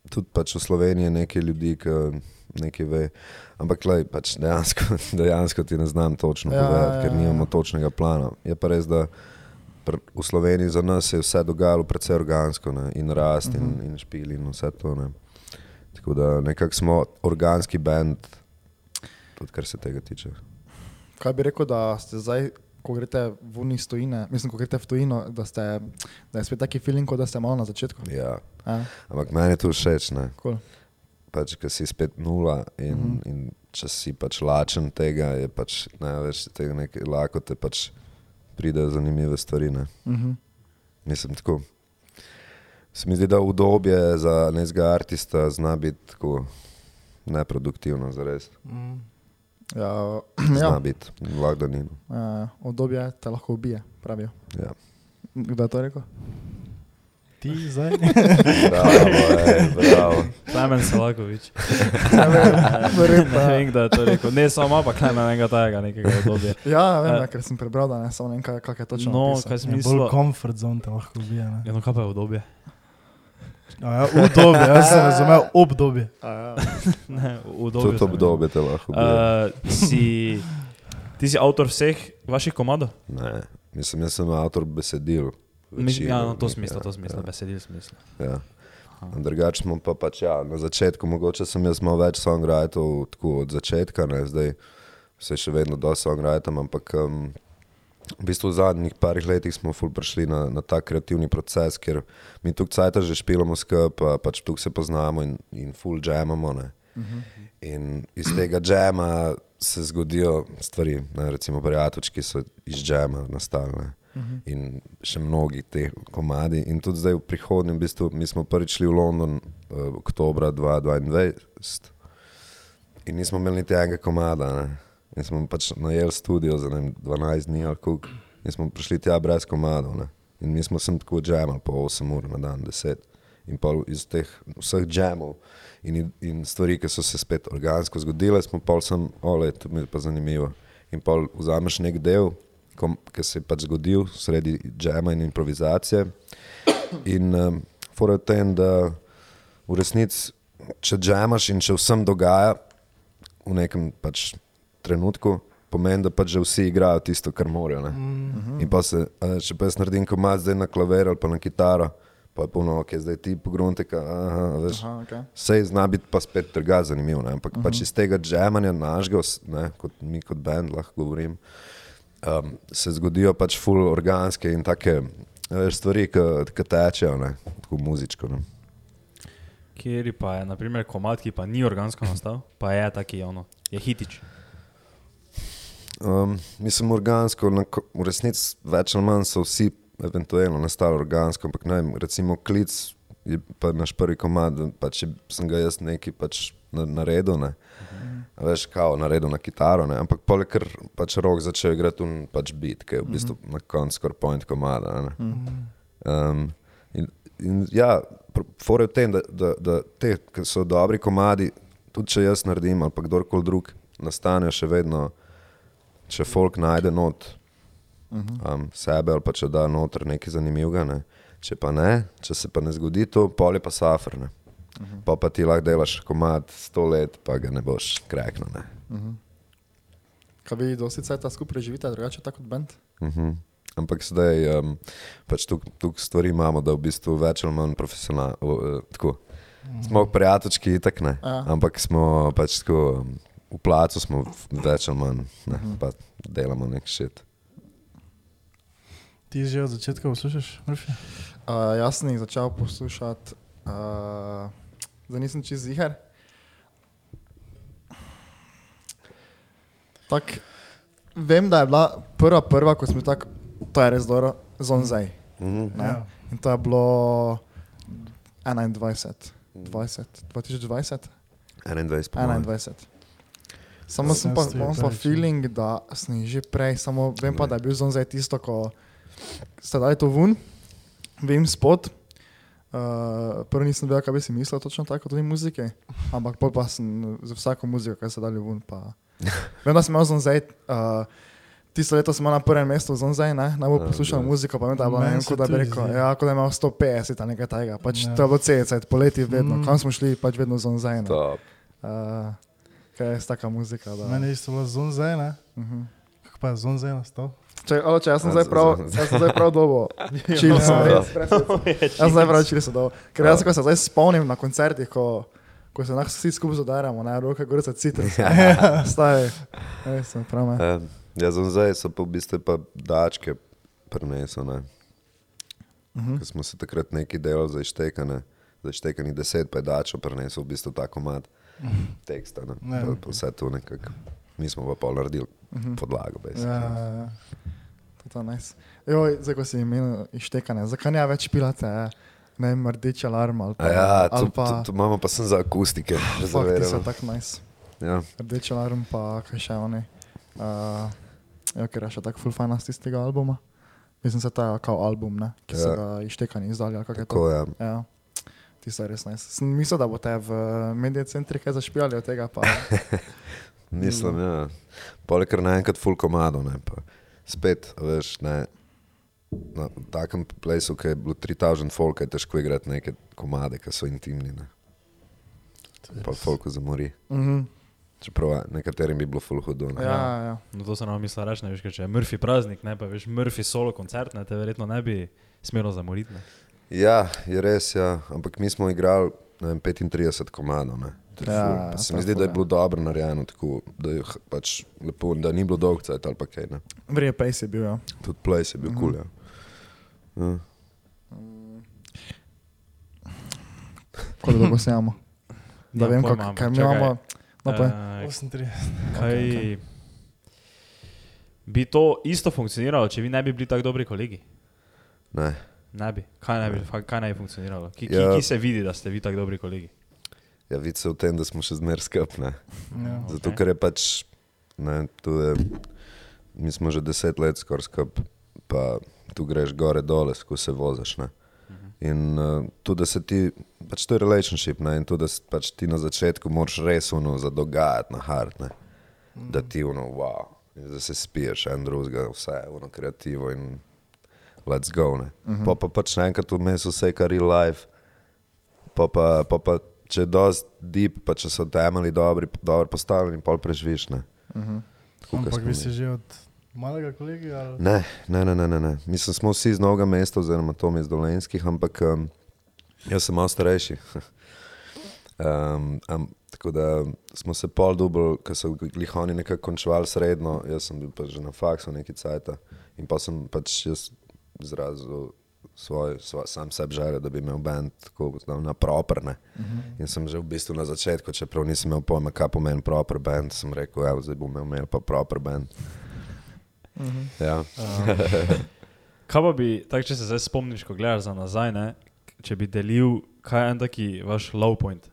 tudi pač v Sloveniji nekaj ljudi, ki nekaj ve. Ampak lej, pač dejansko, (laughs) dejansko ti ne znam točno Ja, ja, povedati, ja, ker ja. nimamo točnega plana. Je pa res, da pr- v Sloveniji za nas je vse dogajalo precej organsko ne? in rast uh -huh. in, in špil in vse to. Ne? Tako da nekako smo organski bend, tudi kar se tega tiče. Kaj bi rekel, da ste zdaj, ko greste v uni stojine, mislim, ko greste v tujino, da, ste, da je spet taki feeling, kot da ste malo na začetku. Ja. Ja, Ampak meni je to všeč, ne? cool. pač, ker si spet nula in, Mhm. -huh. in če si pač lačen tega, je pač največ tega nekaj lakote, pač pridejo zanimive stvari. Ne? Uh -huh. Mislim, tako. Se mi zdi, da udobje za nekega artista zna biti tako neproduktivno, zares. Mm. Ja, Zna ja. biti, lahko ni. no. Uh, obdobje te lahko ubije, pravijo. Ja. Kdo je to rekel? Ti zdaj? (laughs) Bravo, ej, bravo. Klemen Salakovič. (laughs) Ne vem, kdo je to rekel. Ne samo, ampak Klemen enega tajega nekega obdobja. Ja, vem, ja, ker sem prebral, da ne samo ne vem, kaj je točno. No, napisal. kaj sem Ja, mislil. bolj comfort zone te lahko ubije. ne. Ja, no, kaj pa je obdobje? Ja, obdobje, jaz sem razumel obdobje. Ja. (laughs) Ne, obdobje. Tudi obdobje te lahko. Uh, si, ti si avtor vseh vaših komadov? Ne, mislim, jaz sem avtor besedil. Mislim, večino ja, no, to smisla, ja, to smisla, ja. besedil smisla. Ja. Drugače smo pa pač, ja, na začetku, mogoče sem jaz malo več songwritov tako od začetka, ne, zdaj se še vedno do songwritam, ampak um, v bistvu v zadnjih parih letih smo prišli na, na ta kreativni proces, ker mi tu cajta že špilamo skupaj, pa pač tu se poznamo in, in full jamamo. Ne. In iz tega džema se zgodijo stvari, ne, recimo prijatelji, ki so iz džema nastali. Ne. In še mnogi te komadi. In tudi zdaj v prihodnjem, v bistvu, mi smo prvič šli v London uh, oktober 2022 in nismo imeli niti enega komada. Ne. In smo pač najeli studio za vem, 12 dni ali koliko. In smo prišli tja brez komadov. Ne? In mi smo sem tako džemali po 8 ur na dan, 10. In pol iz teh vseh džemov in, in stvari, ki so se spet organsko zgodile, smo pol sem, ole, to mi je pa zanimivo. In pol vzameš nek del, ki se je pač zgodil sredi džema in improvizacije. In um, fora je v tem, da v resnici, če džemaš in če vsem dogaja v nekem pač trenutku, pomeni, da pač že vsi igrajo tisto, kar morajo. Mm. In pa se, a, če pa jaz naredim komat zdaj na klaver ali pa na kitaro, pa je polno, ok, zdaj ti pogrunte, aha, veš. Aha, okay. Sej zna biti pa spet drugače zanimiv, ne? ampak uh -huh. pač iz tega džemanja našega, ne, kot mi kot bend lahko govorim, um, se zgodijo pač full organske in take veš, stvari, ki tečejo, ne, tako muzičko. Ne. Kjer pa je, naprimer, komat, ki pa ni organsko nastal, pa je taki, ono, je hitič. Um, mislim, organsko, na, v resnici več ali manj so vsi eventualno nastali organsko, ampak ne recimo klic je pa naš prvi komad, pa če sem ga jaz neki pač na- naredil, ne. A Veš, kao naredil na kitaro, ne? ampak poleg ker pač rok začel igrati un pač beat, ki je v bistvu na koncu skoraj point komada. Ne? Um, in, in ja, je v tem, da, da, da te, ki so dobri komadi, tudi če jaz naredim ali pa kdorkoli drug, nastanejo še vedno, če folk najde not um, sebe ali pa če da noter nekaj zanimivega. Ne? Če pa ne, če se pa ne zgodi to, pol je pa safr. Ne? Pa pa ti lahko delaš komad sto let, pa ga ne boš kreknil. Ne? Kaj vi dosti cajta skupaj živite, drugače tako kot bend? Mhm. Ampak zdaj um, pač tukaj stvari imamo, da v bistvu več ali manj profesionalno. Uh, tako. smo prijateljski, itak ne. Ja. Ampak smo pač tako, um, v placu smo več ali manj, ne, pa delamo nek šit. Ti že od začetka poslušaš, Murphy? Uh, jaz sem jih začel poslušati, uh, zdaj nisem čez zihar. Tak, vem, da je bila prva, prva, ko smo tako, to je res dobro, zonzaj. Mhm. Ne? Ja. In to je bilo 21, 20, 2020, 21, po mojem. 21. Samo sem pa, imam pa feeling, da sem že prej, samo vem pa, da je bil zonzaj tisto, ko ste dali to ven, vem spod. Uh, prvi nisem vedel, kaj bi si mislil, točno tako, tudi muzike, ampak pol pa sem za vsako muziko, kaj ste dali ven. Pa... (laughs) Vem, da sem imel zonzaj, uh, tisto leto imel na prvem mestu zonzaj, ne, najbolj Ja, poslušal ja. muziko, pa vem, da je bilo, ne Meni vem, se kot da bi rekel, ja, kot da imel 150 ali nekaj takega, pač Ja. to je bilo celice, poleti vedno, Mm. kam smo šli, pač vedno zonzaj. ne. Uh, kaj je taka muzika? Da... Meni je isto bilo zon zdaj, ne? Mhm. Kako pa je zon zdaj nastal? Če, alo, če jaz sem Ja, zdaj prav, jaz sem zdaj prav dobo. (laughs) Čil sem, Ja. res. (laughs) Jaz sem zdaj prav čil sem dobo. Ker jaz, ko se zdaj spomnim na koncertih, ko, ko se nas vsi skupaj zadaramo, ne, roke gorica citrus. (laughs) Staj, res sem prav me. Um, ja, za zdaj so pa v bistvu pa dačke prenesene. Mhm. Ker smo se takrat neki delali za ištekane, za ištekani deset, pa je dačo prenesel v bistvu tako mat teksta. Ne? Ne. Pa, pa vse to nekako. Mi smo pa pol naredili Mhm. podlago. Ja, basically. ja, ja. To nice. Joj, zdaj, ko si imel ištekane, zakaj ne več pilate, eh? ne vem, rdeč alarm ali pa... A Ja, to, ali to, pa to imamo pa sem za akustike. Fuck, ti so tako nice. Ja. Rdeč alarm pa kaj še oni. Uh, ja, ker je še tako full fana z tistega albuma. Mislim, da je ta kao album, ne? ki so Ja. ga ištekani izdali. to? Tako je. Ja, ti so res nice. Sem mislil, da boste v medije centri kaj zašpijali od tega, pa (laughs) Mislim, ja. Poleg kar naenkrat full komado, ne pa. Spet, a veš, ne. Na takem plesu, ki je bilo 3000 folk, je težko igrati neke komade, ki so intimni. Ne. Pa folku zamori. mhm. Čeprav nekaterim bi bilo full hudo. ne. ja, ja. No, to se nam misli reči, ne veš, ker če je Murphy praznik, ne pa veš Murphy solo koncert, ne te verjetno ne bi smelo zamoriti. Ne. Ja, je res, ja. ampak mi smo igrali ne vem, 35 komadov. Ne. To je Ja, ful. ja, Pa se to mi je zdi, da je ja. bilo dobro narejeno, tako, da, je pač lepo, da ni bilo dolg cajt ali pa kaj. Ne. Verjetno pej si bil. Ja. Tudi play je bil Mhm. kul. Cool, ja. ja. Koliko dolgo snimamo? (laughs) Da Nimam vem, ampak kaj mi čakaj. imamo. No, pa, Eh, 38. Kaj bi to isto funkcioniralo, če vi ne bi bili tako dobri kolegi? Ne. Ne bi. Kaj naj bi, kaj naj bi funkcioniralo? Ki, ki, Ja. ki se vidi, da ste vi tako dobri kolegi? Ja, vidi se v tem, da smo še zmeraj skupni. Ja. Zato, Ok. ker je pač, ne, to je, mi smo že deset let skoraj skupaj, pa tu greš gore dole, ko se voziš. Ne? In uh, tudi, da se ti, pač to je relationship, ne? in tudi, da se pač ti na začetku moraš res uno zadogajati na hard, ne? da ti uno, wow, in da se spiješ en drugega, vse je uno kreativo in let's go. Ne? Uh -huh. Pa pa pač naenkrat vmes vse, kar je real life, pa pa, pa, pa če je dosti deep, pa če so temelji dobri, dobro postavljeni, pol preživiš. Ne? Uh -huh. Kot Ampak vi ste že od malega kolegi? Ali? Ne, ne, ne, ne, ne, ne. Mislim, smo vsi iz novega mesta, oziroma Tom iz Dolenskih, ampak um, jaz sem malo starejši. (laughs) um, um, tako da smo se pol dubl, ker so glihoni nekako končevali srednjo, jaz sem bil pa že na faksu neki cajt in pa sem pač jaz izrazil svoj, svoj sam sebi željo, da bi imel bend tako na properne. Uh -huh. In sem že v bistvu na začetku, čeprav nisem imel pojma, kaj pomeni proper band, sem rekel, evo, zdaj bom imel pa proper band. Uh -huh. Ja. Kaj pa bi, tak, če se zdaj spomniš, ko gledaš za nazaj, ne, če bi delil, kaj je en taki vaš low point?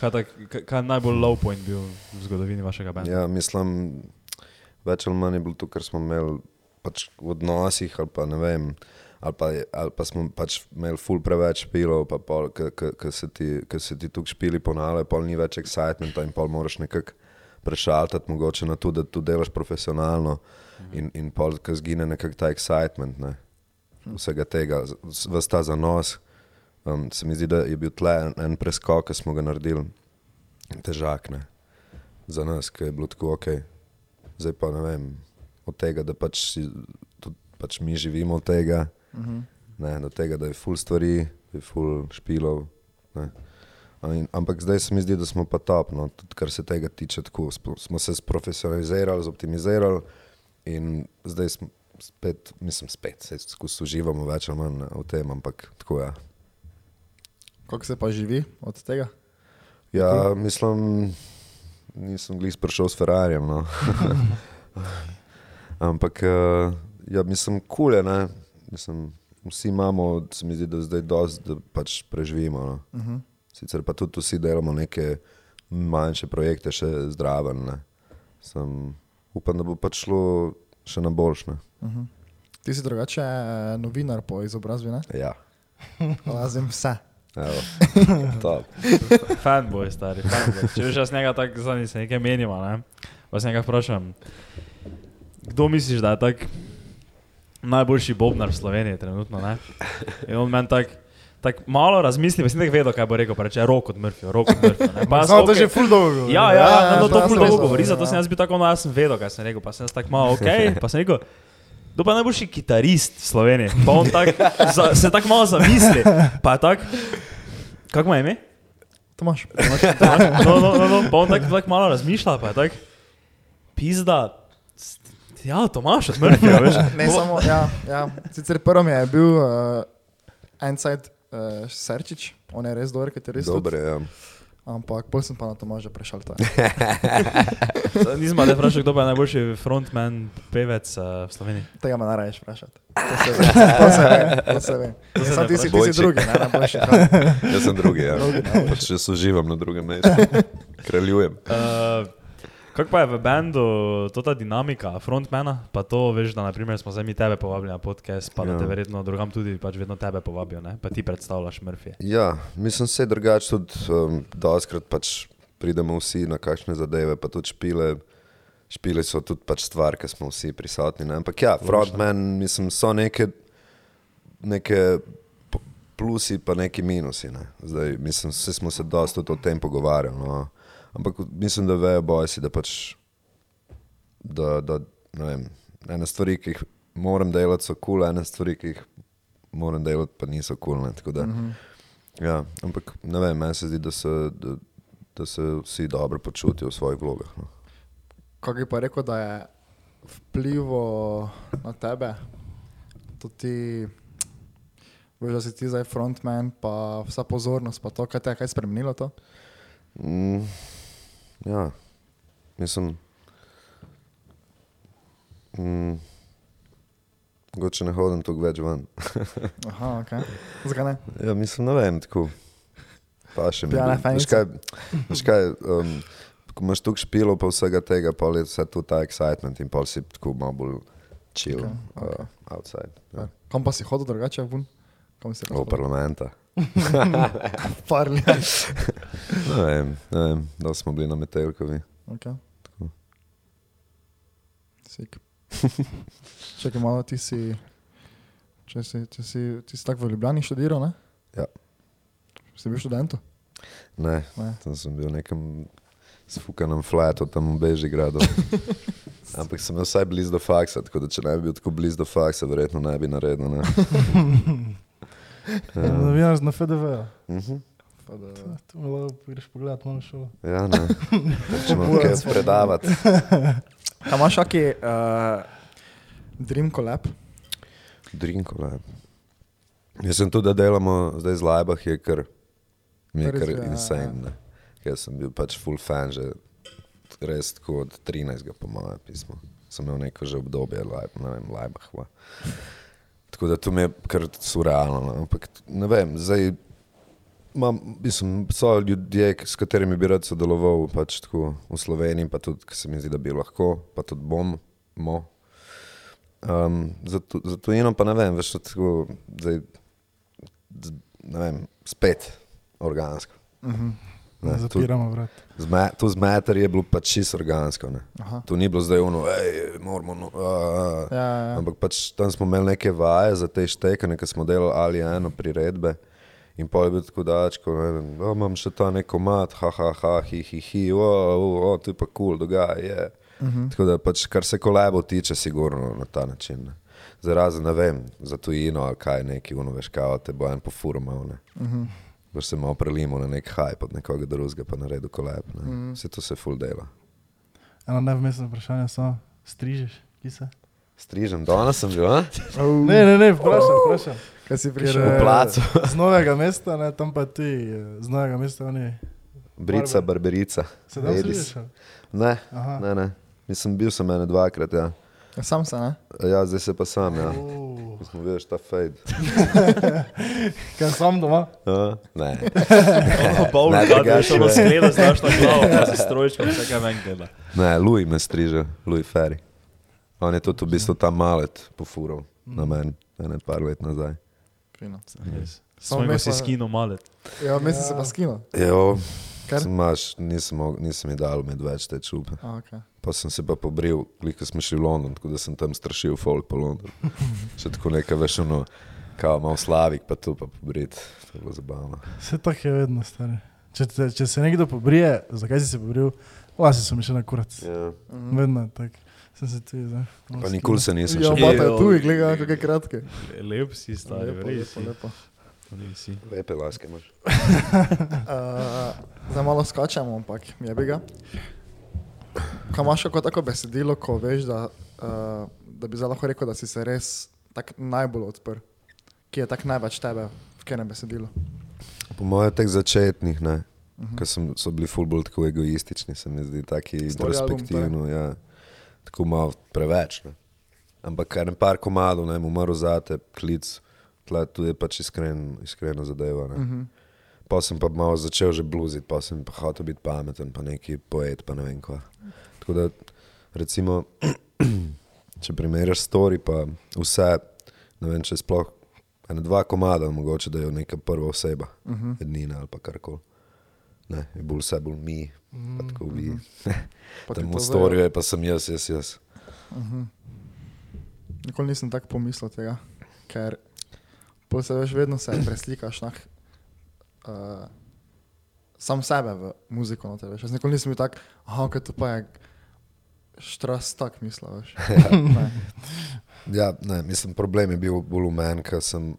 Kaj, tak, kaj, kaj je najbolj low point bil v zgodovini vašega benda? Ja, mislim, več ali manj je bilo to, kar smo imeli pač v odnosih, ali pa ne vem. Ali pa, ali pa smo pač imeli ful preveč pilov, pa ki se ti, ti tukaj špili ponavljajo, pol ni več excitementa in pol moraš nekako prešaltati mogoče na to, da tu delaš profesionalno in, in pol, ki zgine nekako ta excitement, ne. vsega tega, vse ta zanos. Um, se mi zdi, da je bil tle en, en preskok, ki smo ga naredili, težak, ne za nas, ki je bilo tako ok. Zdaj pa ne vem, od tega, da pač, si, tudi, pač mi živimo od tega, uh -huh. ne, do tega, da je full stvari, da je full špilov. Ne. In, ampak zdaj se mi zdi, da smo pa top, no, tudi kar se tega tiče. Tako, smo se sprofesionalizirali, zoptimizirali in zdaj smo spet, mislim, spet, se skozi uživamo več ali manj v tem, ampak tako je. Ja. Kako se pa živi od tega? Ja, mislim, nisem glih prišel s Ferrarijem. No. (laughs) Ampak, eh, ja, mislim, kul je, ne. Mislim, vsi imamo, se mi zdi, da zdaj dosti, da pač preživimo. No. Uh -huh. Sicer pa tudi vsi delamo neke manjše projekte, še zdraven. Ne. Sem, upam, da bo pač šlo še na boljšne. Ti si drugače eh, novinar po izobrazbi, ne? Ja, (laughs) Lazim vse. (laughs) Fanboy, stari, fanboy. Če veš, jaz njega tako zadnji se nekaj menimo, ne? Se njega vprašam, kdo misliš, da je tak najboljši bobnar v Sloveniji trenutno, ne? In on meni tak, tak malo razmisli, si nekaj vedel, kaj bo rekel, pa reče, rok od Murphyja, rok od Murphyja. Pa jaz, Samo to okej. že ful dolgo. govori. Ja, ja, Ja, ja, ja, no, to znam ful se dolgo govori, ja. zato sem jaz bil tako, no, jaz sem vedel, kaj sem rekel, pa sem jaz tako malo, ok, (laughs) pa sem rekel, kdo pa je najboljši kitarist v Sloveniji? Pa on tak, za, se tako malo zamisli, pa je tak, kako ima ime? Tomaš. No, no, no, no, pa on tako tak malo razmišlja, pa je tak, pizda, ja, Tomaš od Murphyja, (laughs) veš. Ne, samo, ja, ja. Sicer prvo mi je bil uh, Inside uh, Serčič, on je res dober kitarist. tudi. Dobre, ja. Ampak bolj sem pa na Tomaža prešal. (laughs) Nisem te vprašal, kdo pa je najboljši frontman, pevec uh, v Sloveniji. Tega me naraješ vprašati. (laughs) To se ve, to se ve. To se ve. se Sam ti si, ti si drugi, ne, najboljši. Jaz sem drugi, ja. Pač jaz uživam na drugem mestu. Kraljujem. Uh, kako pa je v bendu to ta dinamika, frontmana, pa to veš, da naprimer, smo zdaj mi tebe povabili na podcast, pa ja. da Ja. te verjetno drugam tudi pač vedno tebe povabijo, ne? pa ti predstavljaš Murphy. Ja, mislim, se drugače tudi um, doskrat pač pridemo vsi na kakšne zadeve, pa tudi špile. Špile so tudi pač stvar, ki smo vsi prisotni. Ne? Ampak ja, frontmen, mislim, so neke, neke plusi, pa neki minusi. Ne? Zdaj, mislim, vsi smo se dosta o tem pogovarjali. No? Ampak mislim, da vejo bojsi, da pač, da, da vem, ene stvari, ki jih moram delati, so kul, cool, ene stvari, ki jih moram delati, pa niso kul. Cool, ne? Ja, ampak ne vem, meni se zdi, da se, da, da se vsi dobro počutijo v svojih vlogah. No. Kako je pa rekel, da je vplivo na tebe, tudi veš, da si ti zdaj frontman, pa vsa pozornost, pa to, kaj te je kaj spremenilo to? Mm, ja, mislim. Mm, Mogoče ne hodim tako več ven. (laughs) Aha, ok. Zakaj ne? Ja, mislim, ne vem, tako. Pa še mi. Je. Veš kaj, veš kaj um, ko imaš tukaj špilo, pa vsega tega, pa je vse tu ta excitement in pa si tako malo bolj chill, Ok, okay, ok. Uh, outside. Ja. Kam pa si hodil drugače ven? Kam si V parlamenta. (laughs) Parli. Ne vem, ne vem, da smo bili na Metelkovi. Okay. Čakaj malo, ti si, če si, če si, ti si tako v Ljubljani študiral, ne? Ja. Si bil študent? Ne, Ne. tam sem bil v nekem sfukanem flatu tam v Bežigradu. (laughs) Ampak sem bil vsaj blizu do faksa, tako da če ne bi bil tako blizu do faksa, verjetno ne bi naredil. Ne? (laughs) Novinar na FDV. Mhm. Pa da, Tu mi lahko greš pogledat malo šolo. Ja, ne. Če imam kaj (laughs) predavati. (laughs) A imaš kaki uh, Dream Collab? Drinkole. Jaz sem tudi, da delamo zdaj z Lajbah, je kar, mi je kar je, ja, insane. Ne? Jaz sem bil pač full fan že res tako od 13. po mojem pismu. Sem imel neko že obdobje, lajb, ne vem, Lajbah. Tako da to mi je kar surrealno. No? Ampak ne vem, zdaj imam, mislim, so ljudje, s katerimi bi rad sodeloval pač tako v Sloveniji, pa tudi, ki se mi zdi, da bi lahko, pa tudi bom. Mo. Um, za, tu, za tujino pa ne vem, veš, tako, zdaj, ne vem, spet organsko. Uh -huh. Ne zapiramo vrat. z me, tu z meter je bilo pač čisto organsko. Tu ni bilo zdaj ono, hej, moramo. No, a, a. Ja, ja. Ampak pač tam smo imeli neke vaje za te štekanje, ki smo delali ali eno priredbe. In pa je bil tako dačko, o, imam še ta neko mat, ha, ha, ha, hi, hi, hi, o, o, o, tu je pa kul, cool, dogaja je. Uh -huh. Tako da pač, kar se kolebo tiče, sigurno na ta način. Ne. Zdaj razen, ne vem, za tujino ali kaj neki, ono veš, kao te bo en pofuro malo, ne. Uh -huh. Boš se malo prelimo na nek hype od nekoga drugega, pa naredil koleb, ne. -huh. Vse to se full dela. Eno nevmestno vprašanje samo, strižeš, ki se? Strižem, danes sem bil, a? (laughs) Ne, ne, ne, vprašam, vprašam. Kaj si prišel? V eh, placu. (laughs) Z novega mesta, ne, tam pa ti, eh, z novega mesta oni. Brica, barberica. Se strižeš? ali? Ne, Aha. ne, ne. Mislim, bil sem ene dvakrat, ja. Sam se, ne? Ja, zdaj se pa sam, ja. Uh, Ko smo videli ta fade. (laughs) Kaj sam doma? Ja, ne. Pol Ne, da je šlo ne. skleda, znaš na glavo, (laughs) pa se strojčkom, vse kaj ven gleda. Ne, Louis me striže, Louis Ferry. On je tudi v bistvu ta malet pofural na meni, ene par let nazaj. Fino. Samo me si pa- skino malet. Ja, mislim se pa skino. Jo, Kar? sem maš, nisem, nisem mi dal med več te čupe. A, okay. Pa sem se pa pobril, ko smo šli v London, tako da sem tam strašil folk po Londonu. (laughs) Še tako nekaj, veš, ono, kao malo slavik, pa tu pa pobrit. To je bilo zabavno. Vse tako je vedno, stari. Če, te, če se nekdo pobrije, zakaj si se pobril? Lasi so mi še na kurac. Ja. Vedno je tako. Sem se tudi zdaj. Pa nikoli se nisem Ja, še pa je Ejo. tu, gledaj, kako je kratke. Lep si, stari, Lepo, lepo, lepo. si. Lepe laske imaš. Uh, (laughs) zdaj malo skačemo, ampak je bi ga. Kaj imaš kako tako besedilo, ko veš, da, uh, da bi lahko rekel, da si se res tak najbolj odprl? Ki je tak največ tebe, v katerem besedilu? Po mojem, teh začetnih, ne, uh -huh. ki so bili ful bolj tako egoistični, se mi zdi, album, introspektivno, ja, tako malo preveč. Ne. Ampak kar en par komadov, ne, umrl zate, klic, tle, tu je pač iskren, iskrena zadeva. Ne. Uh -huh. Pa sem pa malo začel že bluziti, pa sem pa hotel biti pameten, pa neki poet, pa ne vem kva. Tako da, recimo, (clears throat) če primerjaš story, pa vse, ne vem, če sploh ene dva komada, mogoče da je neka prva oseba, uh -huh. edina ali pa karkoli. Ne, je bolj vse bolj mi, mm, pa tako vi. (laughs) Pa ti Tam v storju je pa sem jaz, jaz, jaz. Nikoli nisem tako pomislil tega, ker se veš, vedno se preslikaš na uh, sam sebe v muziko. No, veš. Jaz nikoli nisem bil tak, ah, kaj to pa je štras tak misla, veš. (laughs) Ne. Ja, ne, mislim, problem je bil bolj v meni, ker sem,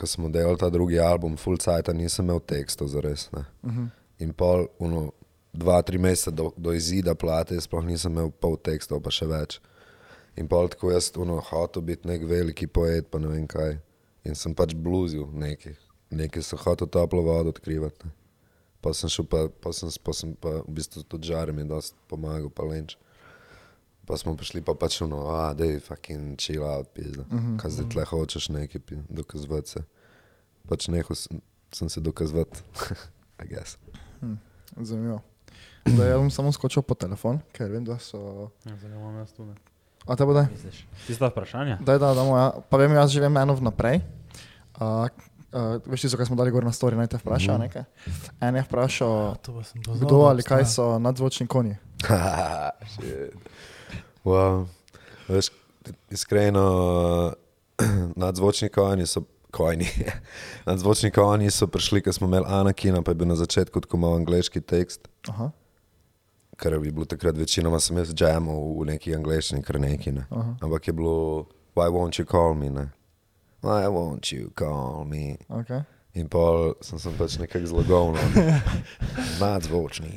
ko smo delali ta drugi album, Full Cite, nisem imel tekstov za res. Uh -huh. In pol, uno, dva, tri mesece do, do izida plate, sploh nisem imel pol tekstov, pa še več. In pol tako jaz, uno, hotel biti nek veliki poet, pa ne vem kaj. In sem pač bluzil nekaj, nekaj sem hotel toplo vodo odkrivati. Ne. Pa sem šel, pa, pa, sem, pa sem pa v bistvu tudi žarem je dosti pomagal, pa lenč. Pa smo prišli pa pač ono, a da je fucking chill out, pizda. Uh -huh, Kaj zdaj tle hočeš nekaj dokazovati se. Pač nehal sem, sem se dokazovati, (laughs) I guess. Zanimivo. Zdaj jaz bom samo skočil po telefon, ker vem, da so. Ja, ga imam jaz tu. A te bo daj? Tista vprašanja? Daj, da, damo, ja. Pa vem, jaz živim eno vnaprej. Uh, uh, veš, tisto, kar smo dali gor na story, naj te vpraša Mhm. nekaj. En je vprašal, To pa sem to kdo ali kaj so nadzvočni konji. (laughs) Wow. Veš, iskreno, (clears throat) nadzvočni konji so. Kojni. (laughs) Nadzvočni konji so prišli, ko smo imeli Anakina, pa je bil na začetku tako malo angliški tekst, Aha, kar je bilo takrat večinoma sem jaz jamal v neki angliščini, kar neki ne. Aha. Ampak je bilo, why won't you call me, ne? Why won't you call me? okay. In pol sem, sem pač nekako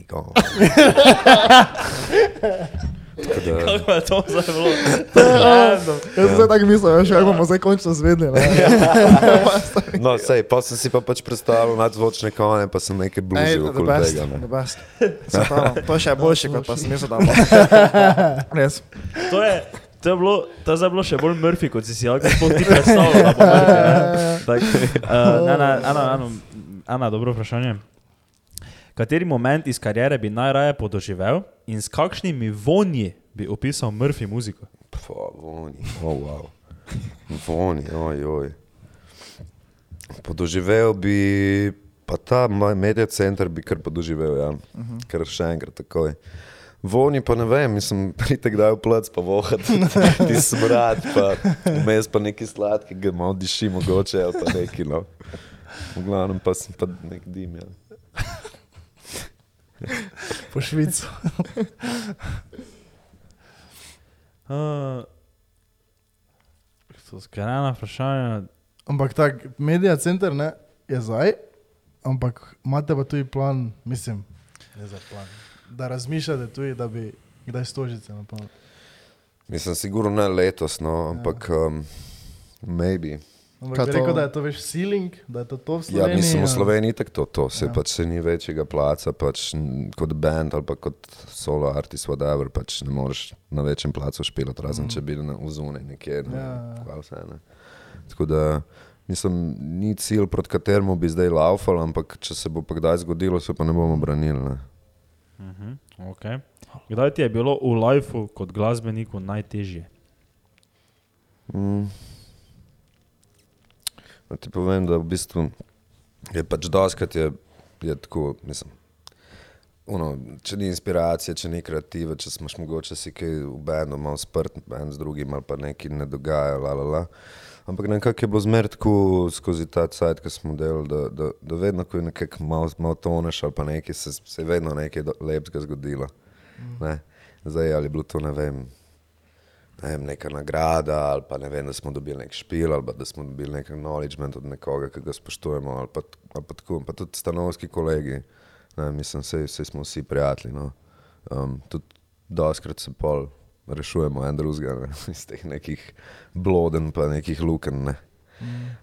konj. (laughs) Tako da- Kako je to zdaj bilo? Jaz sem tako mislil, veš, kaj bomo zdaj končno zvedeli. ne. (laughs) No, sej, pa sem si pa pač predstavljal nadzvočne konje, pa sem nekaj bluzil okoli tega. Ne. the best. Se pravi, To je še boljše, kot pa sem mislil, da bo. (laughs) Res. To je, to je, bilo, to je bilo še bolj Murphy, kot si si lahko sploh ti predstavljal. (laughs) Tak, uh, Ana, Ana, Ana, Ana, dobro vprašanje. Kateri moment iz kariere bi najraje podoživel in s kakšnimi vonji bi opisal Murphy muziko? Pfa, voni, oh, wow. Voni, oj, oj. Podoživel bi, pa ta medij center bi kar podoživel, ja. Uh -huh. Ker še enkrat takoj. Voni pa ne vem, mislim, (laughs) pridite kdaj v plac, pa vohati, (laughs) ti smrad, pa vmes pa neki sladki, ga malo diši mogoče, ali pa neki, no. V glavnem pa sem pa nek dim, ja. (laughs) Po Švico. Uh, to skrajna vprašanja. Ampak tak, medija center ne, je zdaj, ampak imate pa tudi plan, mislim, ne za plan, da razmišljate tudi, da bi kdaj stožice napolnili. Mislim, sigurno ne letos, no, ampak um, maybe. Ampak Kaj bi to- rekel, da je to veš ceiling, da je to to v Ja, Sloveniji. mislim, v Sloveniji tako to, to. se Ja. pač se ni večjega placa, pač kot band ali pa kot solo artist, whatever, pač ne moreš na večjem placu špilati, razen mm. če bi na vzune nekje, ne, Ja, ja. ja. ja. vse, ne. Tako da, mislim, ni cilj, proti kateremu bi zdaj laufal, ampak če se bo pa kdaj zgodilo, se pa ne bomo branili. Ne. Uh -huh, okay. Kdaj ti je bilo v lifeu kot glasbeniku najtežje? Mm. No, ti povem, da v bistvu je pač doskrat je, je tako, mislim. Uno, če ni inspiracije, če ni kreative, če smo mogoče si kaj v bendu malo sprt, en z drugim ali pa nekaj ne dogaja, la, la, la. Ampak nekako je bilo zmer tako skozi ta cajt, ki smo delali, da, da, da vedno, ko je nekako malo, malo toneš ali pa nekaj, se, se je vedno nekaj lepega zgodilo. Ne? Zdaj ali je bilo to, ne vem, ne vem, neka nagrada, ali pa ne vem, da smo dobili nek špil, ali da smo dobili nek acknowledgement od nekoga, ki ga spoštujemo, ali pa, ali pa tako, pa tudi stanovski kolegi. Ne, mislim, vse smo vsi prijatelji. No. Um, tudi doskrat se pol rešujemo en drugega (laughs) iz teh nekih bloden, pa nekih luken. Ne.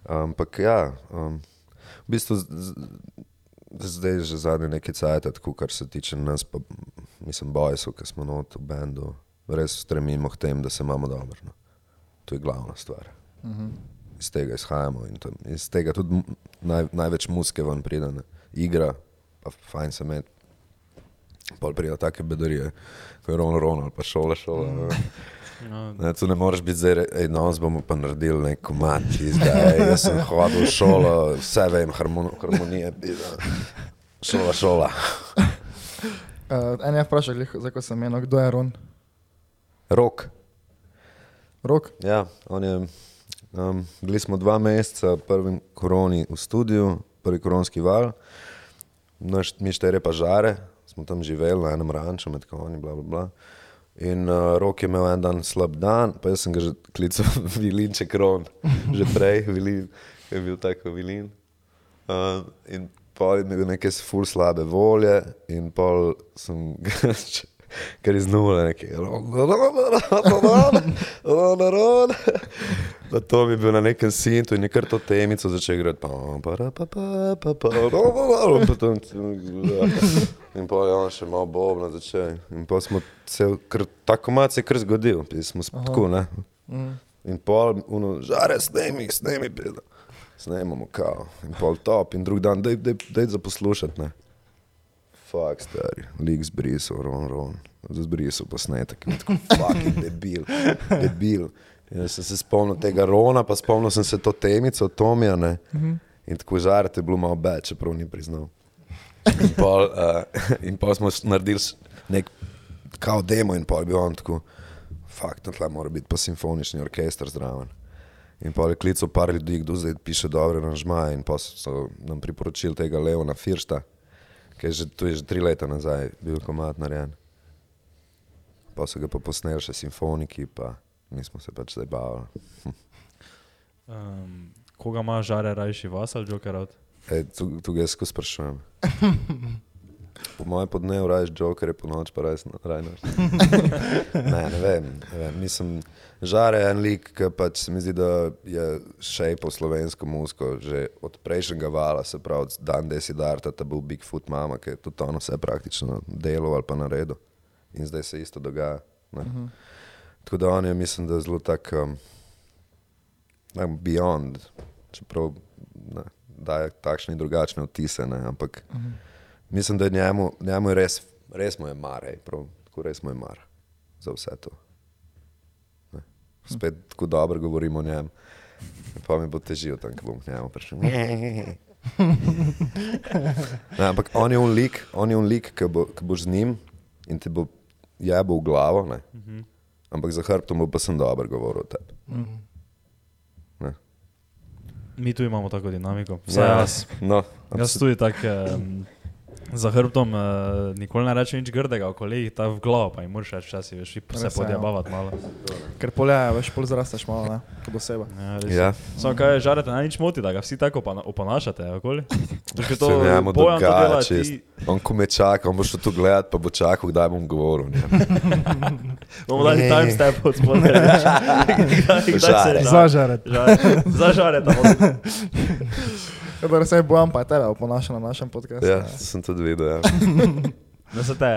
Ampak ja, um, v bistvu z, z, zdaj že zadnje nekaj cajt, tako kar se tiče nas, pa mislim, bojsov, ki smo not v bendu, res stremimo k temu, da se imamo dobro. No. To je glavna stvar. Iz tega izhajamo in to, iz tega tudi naj, največ muske ven pride, ne. igra, pa fajn se med. Pol pride take bedarije, ko je ron, ron ali pa šola, šola. ne. No, Ne, tu ne moreš biti zdaj, ej, danes bomo pa naredili nek komat, zdaj, jaz sem hodil v šolo, vse vem, harmon, harmonije, pida. šola, šola. Uh, (laughs) en je vprašal, ko sem menil, kdo je Ron. Rok, Rok? ja, on je, um, bili smo dva meseca prvi koroni v studiu, prvi koronski val, naš, mi štere pa žare, smo tam živeli na enem ranču med konji, bla, bla, bla. In uh, Rok je imel en dan slab dan, pa jaz sem ga že klical Vilinček Ron, že prej, Vilin, je bil tako Vilin. Uh, in pol je bil neke ful slabe volje in pol sem ga, ker iz nule nekaj. Da to je bil na nekem sintu in je kar to temico začel igrati. Pa, pa, pa, pa, pa, pa, pa, potem, in pa je on še malo bobna začel. In pa smo se, kar, ta komat se je kar zgodil, smo tako, ne. In pol, uno, žare, snemi, snemi, bilo. Snemamo kao. In pol top, in drug dan, dej, dej, dej za poslušati, ne. fuck, stari, lik zbrisal, ron, ron. Zbrisal posnetek, in tako, fuck, debil, debil. Jaz sem se spomnil tega Rona, pa spomnil sem se to temico, Tomija, ne. In tako žarete je bilo malo več, čeprav ni priznal. In pol, uh, (laughs) in pol smo naredili nek kao demo in pol je bil on tako, fakt, tle mora biti pa simfonični orkester zraven. In pol je klical par ljudi, kdo zdaj piše dobre aranžmaje in pa so nam priporočili tega Leona Firšta, ki je že, to je že tri leta nazaj bil komat narejen. Pa so ga pa posneli še simfoniki, pa mi smo se pač zdaj bavili. Um, koga ima žare rajši vas ali Joker out? Ej, tu, tu jaz skozi sprašujem. (laughs) Po mojem podnevu rajš Joker, po noč pa rajš Rajnar. (laughs) ne, ne vem, ne vem. Mislim, žare je en lik, ki pač se mi zdi, da je še po slovensko muziko, že od prejšnjega vala, se pravi, od dan desi darta, ta bil Bigfoot mama, ki je tudi ono vse praktično delo ali pa naredil. In zdaj se isto dogaja. ne. Tako da on je, mislim, da zelo tak um, ne, beyond, čeprav ne, daje takšne in drugačne vtise, ne, ampak uh -huh. mislim, da je njemu, njemu je res, res mu je mar, ej, prav, tako res mu je mar za vse to. Ne. Spet tako dobro govorimo o njem, pa mi bo težil tam, ko bom k njemu prišel. (laughs) Ne, ampak on je un lik, on je un lik, ki bo, ki boš z njim in ti bo jebo v glavo, ne. Ampak za hrbtom pa sem dobro govoril o tebi. Ne. Mi tu imamo tako dinamiko. Vsaj Ja, jaz. No, Jaz tudi tako um, za hrbtom uh, nikoli ne rečem nič grdega o kolegih, ta v glavo pa jim moraš reči včasih, veš, se je, ja. podjabavati malo. Ker polja, veš, pol zrasteš malo, ne, kot oseba. Ja, res. Ja. Samo kaj žarete, naj nič moti, da ga vsi tako oponašate, okoli. (laughs) Ker To se njemu Bojan to čist. ti- On ko me čaka, on bo šel tu gledat, pa bo čakal, kdaj bom govoril. (laughs) Bomo dali timestamp od spodaj. veš. (laughs) Kdaj- kdaj se Žare. žare. Zažaret. Žare. Zažarete. Dobro, se bojam pa je tebe oponaša na našem podkastu. Ja, ne. sem tudi videl. Ja. (laughs) Da se te,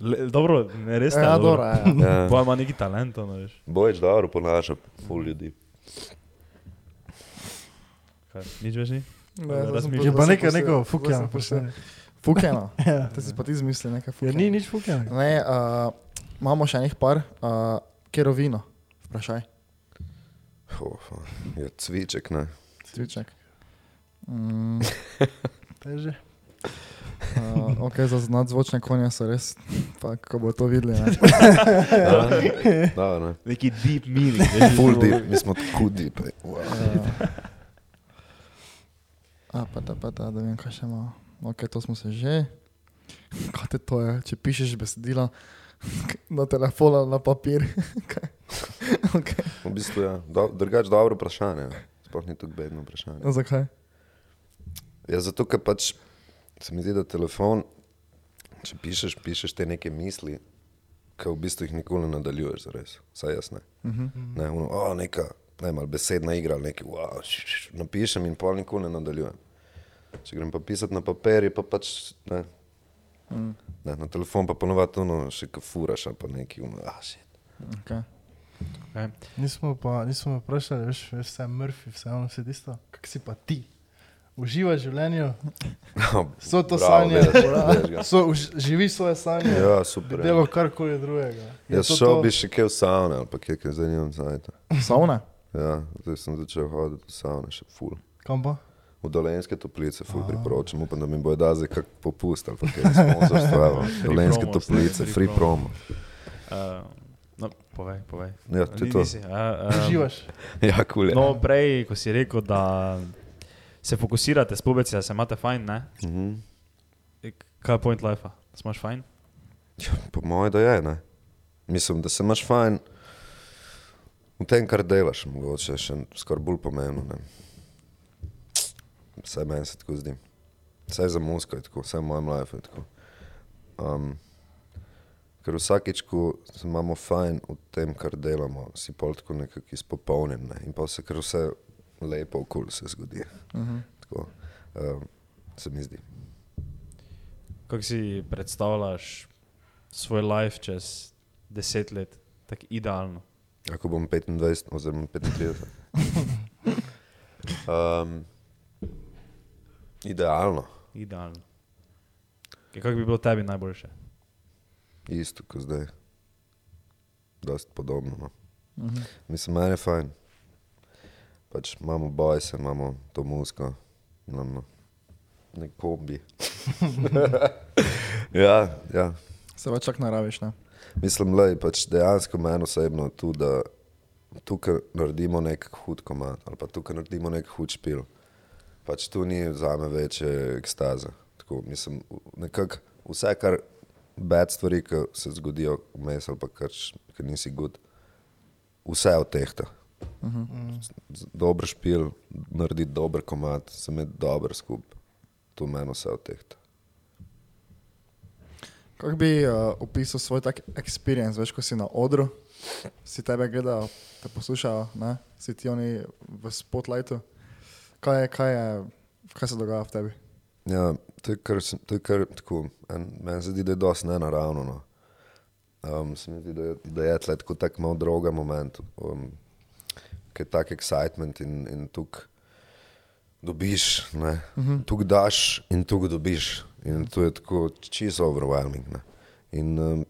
le- dobro, ne res te. Ja, dobro, ja. (laughs) Ja. Bojan ima neki talent, ono, veš. Bojič dobro ponaša, ful ljudi. Kaj, nič več ni? Ne. Je zdaj pa nekaj, neko sem posebej- Fukjeno. (laughs) Ja. Te si pa ti izmislil nekaj Ja, fukjeno. ni nič fukja. Ne, uh, imamo še enih par, uh, kerovino, vprašaj, Oh, je cviček, ne. cviček. Mm, (laughs) Teže. uh, ok, za nadzvočne konje so res, pa ko bo to videli. Ne? (laughs) Da, ne. Neki deep meaning. veš, (laughs) Full to- deep, mi smo tako deep. Wow. A, pa da, pa da, da vem, kaj še imamo. Ok, to smo se že. Kaj te to je, če pišeš besedilo na telefon ali na papir? Okay. V bistvu je do, drugač dobro vprašanje. ja. Sploh ni tako bedno vprašanje. Zakaj? Ja, zato, ker pač se mi zdi, da telefon, če pišeš, pišeš te neke misli, ki v bistvu jih nikoli ne nadaljuješ, zares. Saj jaz ne. Uh -huh. Ne, ono, o, neka, ne, malo besedna igra, ali nekaj, wow, š, š, š, napišem in pol nikoli ne nadaljujem. Če grem pa pisati na papir, pa pač ne. Mm. ne na telefon pa ponovadi ono še kafuraš ali pa neki, ono, ah, shit. Okay. Okay. Nismo pa, nismo pa vprašali, veš, veš, vse Murphy, vse ono, vse tisto. Kak si pa ti? Uživaj v življenju, so to Bravo, sanje, ga. (laughs) so, už, živi svoje sanje, Ja, super. delo karkoli drugega. Je Jaz šel to? bi še kje v savne ali pa kje, ker zdaj nimam zajeta. Savne? Ja, zdaj sem začel hoditi v savne, še full. Kam pa? V dolenske toplice, ful priporočam, upam, da mi bojo dali zdaj kak popust ali kaj sponzorstva. Dolenske promo, toplice, free free promo. promo. Uh, no, povej, povej. Ja, Ni- to. a, um, Uživaš. (laughs) Ja, kul je. No, prej, ko si rekel, da se fokusirate s pubeci, da se imate fajn, ne? Mhm. Kaj je point life? Da si imaš fajn? Ja, po mojem, da je, ne. Mislim, da se imaš fajn v tem, kar delaš, mogoče še skoraj bolj pomembno. Ne. Vsaj meni se tako zdi. Vsaj za muziko je tako, vsaj v mojem life je tako. Um, ker vsakič, ko se imamo fajn v tem, kar delamo, si pol tako nekako izpopolnjen ne. in pa se kar vse lepo okoli se zgodi. Uh -huh. Tako um, se mi zdi. Kako si predstavljaš svoj life čez deset let, tako idealno? Ako bom 25 oziroma 35. Um, (laughs) idealno. idealno. Okay, kako bi bilo tebi najboljše? Isto kot zdaj. Dost podobno. No. Mhm. Mislim, meni je fajn. Pač imamo bojse, imamo to muziko, imamo nek kombi. (laughs) ja, ja. Se več čak naraviš, ne? Mislim, da je pač dejansko meni osebno tu, da tukaj naredimo nek hud komat ali pa tukaj naredimo nek hud špil. Pač tu ni za me večje ekstaze. Tako, mislim, nekako vse, kar bed stvari, ki se zgodijo vmes ali pa kar, kar nisi gud, vse odtehta. Z- Dober špil, narediti dober komat, se imeti dober skup, tu meni vse odtehta. Kako bi uh, opisal svoj tak experience, veš, ko si na odru, si tebe gledajo, te poslušajo, ne? si ti oni v spotlightu. Kaj, je, kaj, je, kaj se dogaja v tebi? Ja, to je kar, to je kar tako, en, meni se zdi, da je dosti nenaravno. No. Um, se mi zdi, da je, da je tle tako tak malo droga moment, um, ki je tak excitement in, in tukaj dobiš, ne. Tukaj daš in tukaj dobiš. In to je tako čisto overwhelming. Ne. In um,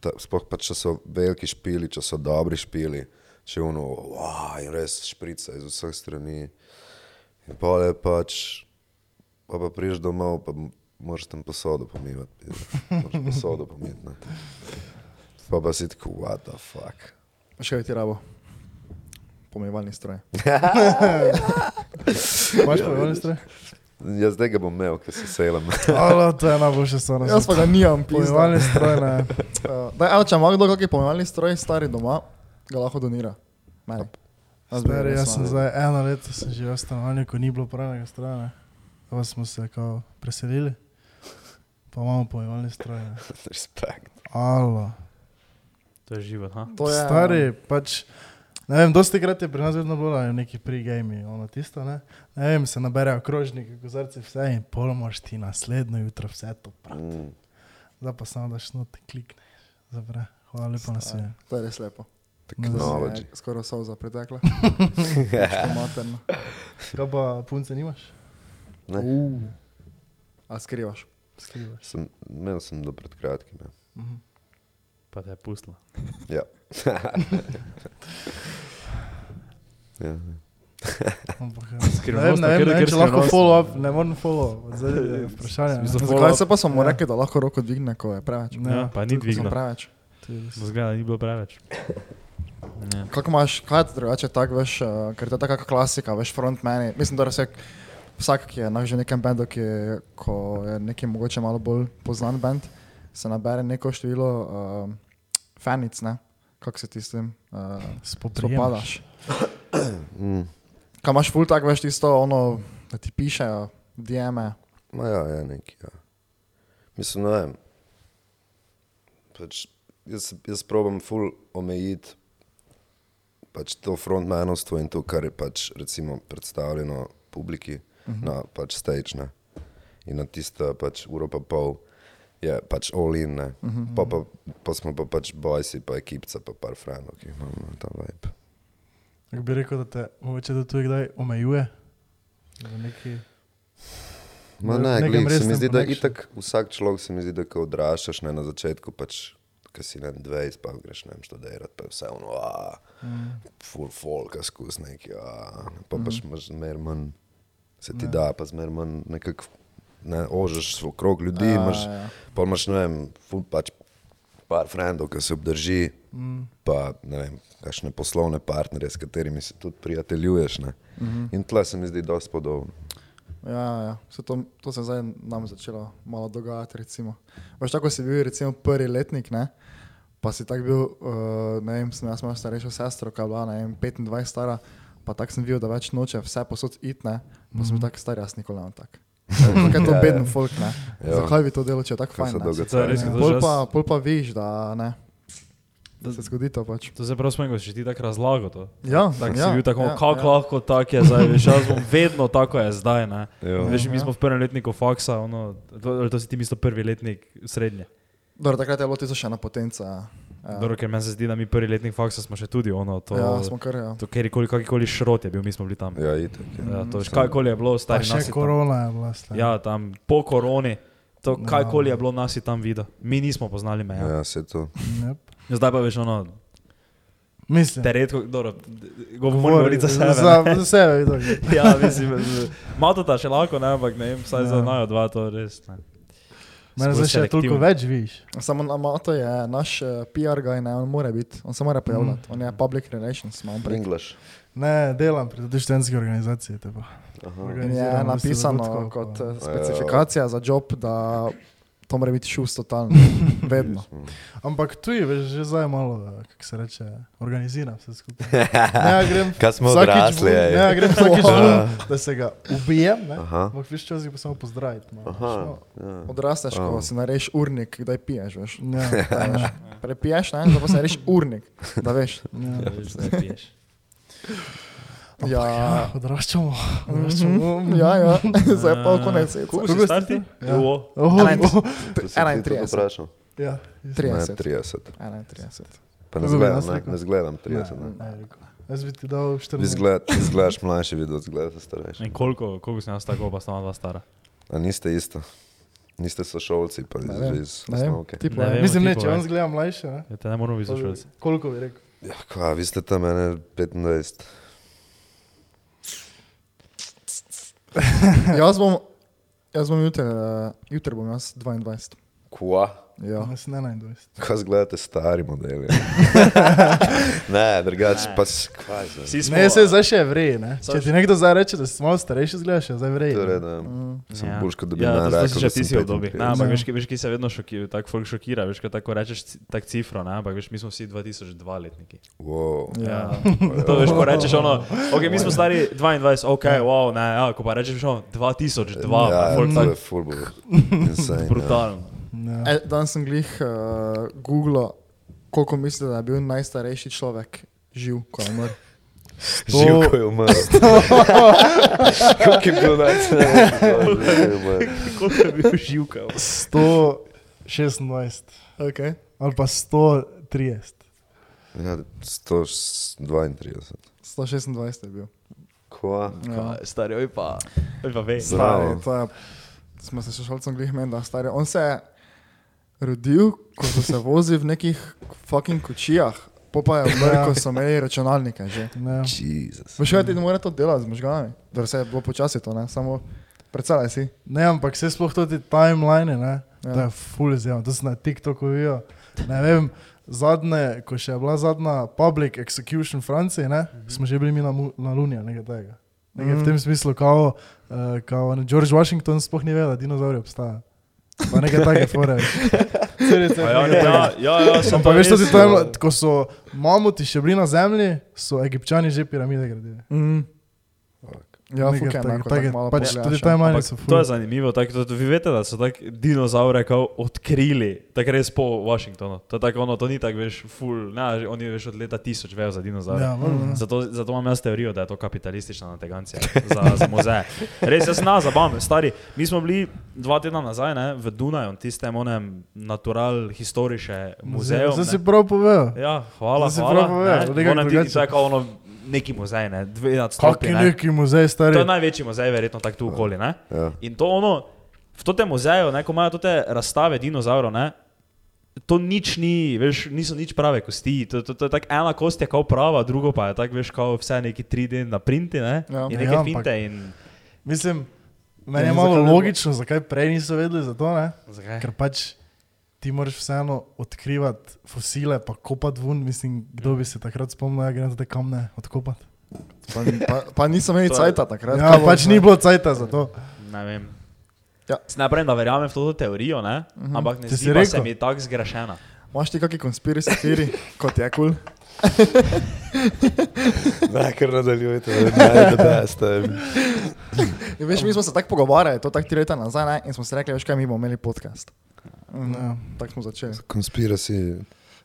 ta, sploh pa, če so veliki špili, če so dobri špili, če ono, wow, in res šprica iz vseh strani. In pol je pač, pa, pa priješ domov, pa moraš tam posodo pomivati. Moraš posodo pomiti. ne. Pa pa si tako, what the fuck. Še kaj ti rabo? Pomivalni stroj. (laughs) Imaš vojni stroj? Jaz zdaj ga bom imel, ker se selam. (laughs) Alo, to je najboljše stvar. Jaz pa ga nimam. Pomivalni stroj, ne. (laughs) Daj, evo, če ima kdo kakšen pomivalni stroj, stari doma, ga lahko donira. Meni. Res jaz sem zdaj eno leto sem živel v stanovanju, ko ni bilo pravnega stroja. Pa smo se kao preselili, pa imamo pomivalni stroj. ne. Respekt. Alo. To je život, ha? To je, Stari, pač, ne vem, dosti krat je pri nas vedno bilo ne, neki pre-game, ono tisto, ne. Ne vem, se naberejo krožniki, kozarci, vse in pol moraš ti naslednjo jutro vse to prav. Mm. Zdaj pa samo daš not klikneš. Zapre. Hvala lepa na sve. To je res lepo. Technology. Je Skoraj solza pretekla. (laughs) To (laughs) materno. Kaj pa punce nimaš? Ne. A skrivaš? Skrivaš. Sem, imel sem do pred kratkim. Ja. Mhm. Pa te je pustila. (laughs) Ja. (laughs) ja. Ampak, ja. Ne vem, ne vem, ne vem, če lahko follow up, ne morem follow up. Zdaj je (laughs) vprašanje. Zakaj se pa smo mu Ja. da lahko roko dvigne, ko je preveč? Ne. Ja, pa ni dvignil. preveč. Zgleda, ni bilo preveč. Ja. Kako imaš, kaj je drugače, tako veš, uh, ker to je taka klasika, veš, frontmani. Mislim, da vsak, vsak, ki je na že nekem bendu, ki je, ko je neki mogoče malo bolj poznan bend, se nabere neko število uh, fanic, ne? Kako se ti s tem uh, spopadaš? (clears throat) Mm. Kaj imaš full tak, veš, tisto, ono, da ti pišejo, DM-e. Ma ja, je neki. Ja. Mislim, ne vem. Pač, jaz, jaz probam ful omejiti pač to frontmanovstvo in to, kar je pač recimo predstavljeno publiki uh -huh. na pač stage. Ne. In na tisto pač uro pa pol je pač all in. Ne. Uh -huh. pa, pa, pa smo pa pač bojsi, pa ekipca, pa par frendov, ki imamo ta vibe. Kako bi rekel, da te mogoče do tu kdaj omejuje? Neki... Ma ne, glej, se mi zdi, da connection. itak vsak človek se mi zdi, da ko odraščaš ne, na začetku, pač, ki si ne 20, pa greš ne vem, študirati, pa je vse ono, a, Mm. full folk, skus neki, a, pa Mhm. pač imaš zmer manj, se ti Ja. da, pa zmer manj nekako, ne, ožeš svoj krog ljudi, Ja, imaš, ja. pa imaš, ne vem, full pač par frendov, ki se obdrži, Mm. pa ne vem, kakšne poslovne partnerje, s katerimi se tudi prijateljuješ, ne. Mhm. In tle se mi zdi dosti podobno. Ja, ja. Se to, to se zdaj nam začelo malo dogajati. Recimo. Veš, tako si bil recimo prvi letnik, ne? pa si tak bil, uh, ne vem, sem jaz imel starejšo sestro, ki je bila vem, 25 stara, pa tak sem videl, da več noče vse posod it, ne? pa sem bil tak star, jaz nikoli ne tak. Kaj je to (laughs) Ja, ja. beden folk, ne? Ja. Zakaj bi to delo, če je tako fajn? Pol pa, pol pa viš, da ne. Da se zgodi to pač. To se prav spomnim, ko si ti tako razlagal to. Ja, Tako ja, si bil tako, ja, kako ja. lahko tako je zdaj, veš, jaz bom vedno tako je zdaj, ne. Ja. Veš, mi Ja. smo v prvem letniku faksa, ono, to, to si ti isto prvi letnik srednje. Dobro, takrat je bilo tisto še ena potenca. Ja, Dobro, ker meni se zdi, da mi prvi letnik faksa smo še tudi ono, to, ja smo kar, ja. to kjerkoli, kakikoli šrot je bil, mi smo bili tam. Ja, itak. Ja. Ja, to, veš, kakoli je bilo, stari še nas tam- korona je bila. stari. Ja, tam po koroni, To, kajkoli je bilo, nas je tam videl. Mi nismo poznali meja. Ja, se to. Yep. Zdaj pa veš, ono, Mislim. te redko, dobro, govorimo govoriti za sebe. Za, za sebe, vidim. (laughs) ja, mislim, malo to še lahko, ne, ampak ne vem, vsaj Ja. za najo dva to res. Ne. Mene zdaj še toliko več viš. Samo na Mato je naš uh, PR guy, ne, on mora biti, on se mora pojavljati, on je public relations, ima on prek. English. Ne, delam pri tudi študentski organizaciji. je napisano kot eh, specifikacija za job, da to mora biti šus totalno, (laughs) vedno. Ampak tu je veš, že zdaj malo, eh, kako se reče, organiziram vse skupaj. (laughs) Ne, ja grem Kaj smo odrasli, ej. Ne, ja grem vsakič Wow. ven, da se ga ubijem, ne. Ampak viš časih pa samo pozdraviti. veš, no. Ja. Odrasteš, ko Oh. si narediš urnik, kdaj piješ, veš. Ja, Da veš. Prepiješ, ne, zdaj pa si narediš urnik, da veš. ja. Ja, veš, zdaj piješ. (laughs) Ja, Odraščamo. mhm, odraščamo. (laughs) ja, ja, zdaj pa konec. Koliko Koliko si star ti? Ja. Jo. Oh, oh. To si ti tudi 31. vprašal. Ja, Ne, 30. 30. 31. Pa ne Kako zgledam, jaz ne, ne zgledam Ne, 30. Ne. ne, rekel. Jaz bi ti dal Vi 14. zgled, zgledaš mlajši, videl, zgledaš starejši. In koliko, koliko si nas tako, pa sta dva stara? A niste isto? Niste sošolci, pa Ne iz, iz ne osnovke. ti Ne vem. Mislim, ne, če on zgleda mlajše, ne? Ja, te ne moramo biti zašolci. Koliko bi rekel? Ja, kva, vi ste tam mene 25. Jaz bom, jaz bom jutri, uh, jutri bom jaz 22. Kva? Ja. Jaz sem 21. Kaj zgledate stari modeli? (laughs) ne, drugače pa s- kva je zdaj? Vsi smo, Ne, se zdaj še vrej, ne? Če ti nekdo zdaj reče, da si malo starejši, zgledaš, zdaj vrej. Torej, da Mm. sem Ja. boljš, kot da bi ja, meni to, to rekel, si že ti si v. 35. Ne, ampak Ja. veš, veš, ki se vedno šokira, tako folk šokira, veš, ko tako rečeš tak cifro, ne, ampak veš, mi smo vsi 2002 letniki. Wow. Ja. (laughs) To veš, ko rečeš ono, (laughs) ok, mi smo stari 22, ok, wow, ne, ja, ko pa rečeš ono 2002, ja, folk to tako je fulbo. Insane. ja. brutalno. Ja. E, danes sem glih uh, Google, koliko misli, da je bil najstarejši človek živ, ko je umrl. Živ, ko je umrl. Kako je bilo najcenejše? Koliko je bil živka? 126 Okay. ali pa 130. Ja, 132. 126 je bil. Kva? Ja. Stari, oj pa, oj pa ve. Stari, to je, smo se s šolcem glih menili, da stari. On se je rodil, ko so se vozili v nekih fucking kočijah, po pa je umrl, Ja. ko so imeli računalnike že. Ne. Jezus. Veš, kaj ti ne more to delati z možgani? Da se je bilo počasi to, ne? Samo predstavljaj si. ne, ampak se sploh to ti timeline, ne? Ja. To je full izjemno, to se na TikToku vijo. Ne vem, zadnje, ko še je bila zadnja public execution v Franciji, ne? smo že bili mi na, na Luni, nekaj tega. Nekaj v Mhm. tem smislu, kao, uh, kao George Washington sploh ni vedel, da dinozauri obstajajo. Pa nekaj take fore. Celice, Ja, nekaj ja, takega. ja, ja, sem Ampak pa veš, to res, ti tam, ko so mamuti še bili na zemlji, so egipčani že piramide gradili. Mm. Ja, Nekaj enako, take- tako malo pač pogledaš, tudi ja. Ampak so to je zanimivo, tako da vi veste, da so tako dinozaure kao odkrili, tako res po Washingtonu. To je tako ono, to ni tako, veš, full, ne, oni veš od leta 1000 vejo za dinozaure. Ja, mm. Zato, zato imam jaz teorijo, da je to kapitalistična nategancija za, za muzeje. Res, jaz na zabavam, stari. Mi smo bili dva tedna nazaj ne, v Dunaju, tistem onem natural historiše muzeju. Zdaj si prav povedal. Ja, hvala, Zdaj si hvala. prav povedal, ne. Onem ti- drugače. To je kao ono, neki muzej, ne, dve Kak nadstropji. je Ne. neki muzej stari? To je največji muzej, verjetno tako tu okoli. Ne? Ja. In to ono, v tem muzeju, ne, ko imajo te razstave dinozaurov, ne, to nič ni, veš, niso nič prave kosti. To, to, to je tako ena kost je kao prava, drugo pa je tako, veš, kao vse neki 3D na printi, ne, Ja. in Ja, neke ampak- finte. In... Mislim, meni Ja, je malo logično, zakaj prej niso vedeli za to, ne? Zakaj? Ker pač ti moraš vseeno odkrivati fosile, pa kopati ven. Mislim, kdo bi se takrat spomnil, da gre te kamne odkopati. Pa, pa, pa nisem imel To je- cajta takrat. Ja, bo pač zdaj? ni bilo cajta za to. Ne vem. Ja. Ne pravim, da verjamem v to teorijo, ne? uh -huh. ampak ne zdi si se rekel? mi tako zgrešena. Imaš ti kakšne konspiracije kot je kul? Cool? (laughs) Ne, kar nadaljujete, ne, the best. um. In Veš, mi smo se tako pogovarjali, to tako tri leta nazaj, ne? in smo si rekli, veš kaj, mi bomo imeli podcast. Mm, Ja. Tako smo začeli. Conspiracy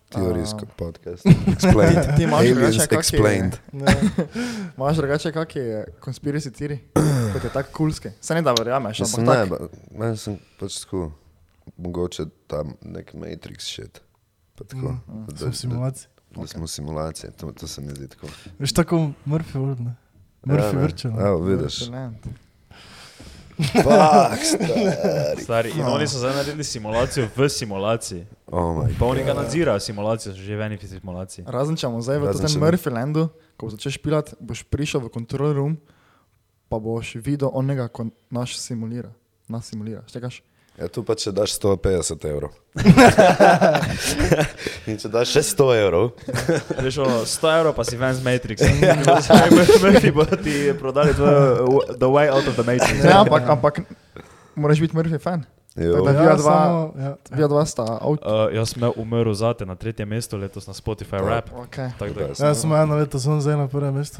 theories A. kot podcast. (laughs) Explained. Ti imaš Aliens drugače explained. Ne. Imaš drugače kakšne konspiracije teorije, kot je tako kulske. Se ne da verjameš, ampak ne, tako. ba- meni sem pač tako, mogoče tam nek Matrix shit. Pa tako, Mm, da, Sem v simulaciji. da, da smo simulacije, to, to se mi zdi tako. Veš tako Murphy World, ne? Murphy Ja. Virtual. Evo, vidiš. Excelent. Fak, stari. (laughs) Stari, in oni so zdaj naredili simulacijo v simulaciji. Oh my Pa oni ga nadzirajo, simulacijo so že v eni simulaciji. Razen če bomo zdaj v tem Murphylandu, ko začneš pilati, boš prišel v control room, pa boš videl onega, ko naš simulira. Nas simulira. Štekaš? Ja, tu pa če daš 150 evrov. (laughs) In če daš še 100 evrov, Veš, ono, 100 evrov pa si ven z Matrixa. Murphy bo ti prodali tvojo uh, The Way Out of the Matrix. Ne, ampak, ampak moraš biti Murphy fan. da- Vija dva- samo, ja. Dva sta out. Uh, jaz sem umrl zate na tretjem mestu letos na Spotify Rap. Okay. Da, Super. Ja, sem eno leto sem zdaj na prvem mestu.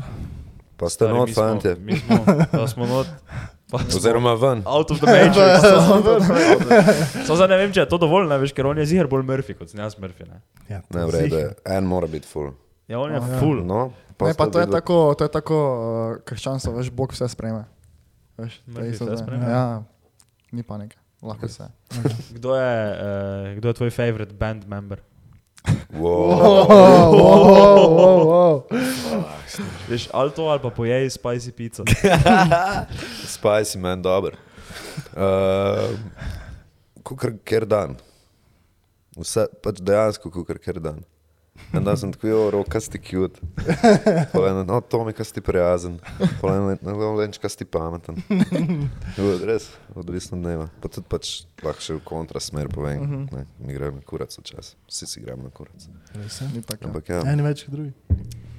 pa ste not, mi smo-. Mi smo, smo not. (laughs) Oziroma ven. Out of the Matrix. (laughs) Samo zdaj ne vem, če je to dovolj, ne veš, ker on je ziger bolj Murphy kot sem jaz Murphy. Ne? Ja, Ne, v redu, en mora biti full. Ja, on je Ja. full. No, Ne, pa to je tako, to je tako uh, krščanstvo, veš, Bog vse sprejme. Veš, Murphy vse sprejme? Ja, ni panike, lahko vse. Kdo je, uh, kdo je tvoj favorite band member? Veš, ali to ali pa pojej spicy pizzo. (laughs) Spicy man, dober. Uh, kukar ker dan. Vse, pač dejansko kukar ker dan. En dan sem tako, jo, roka si cute. (laughs) Povem, no, Tomi, kaj si prijazen. Povem, no, lenč, kaj si pameten. (laughs) Jo, res, odvisno od dneva. Pa tudi pač lahko še v kontrasmer povem. Ne, mi gremo na kurac včasih. Vsi si gremo na kurac. Res. Ni tako. Ampak ja, Eni več kot drugi.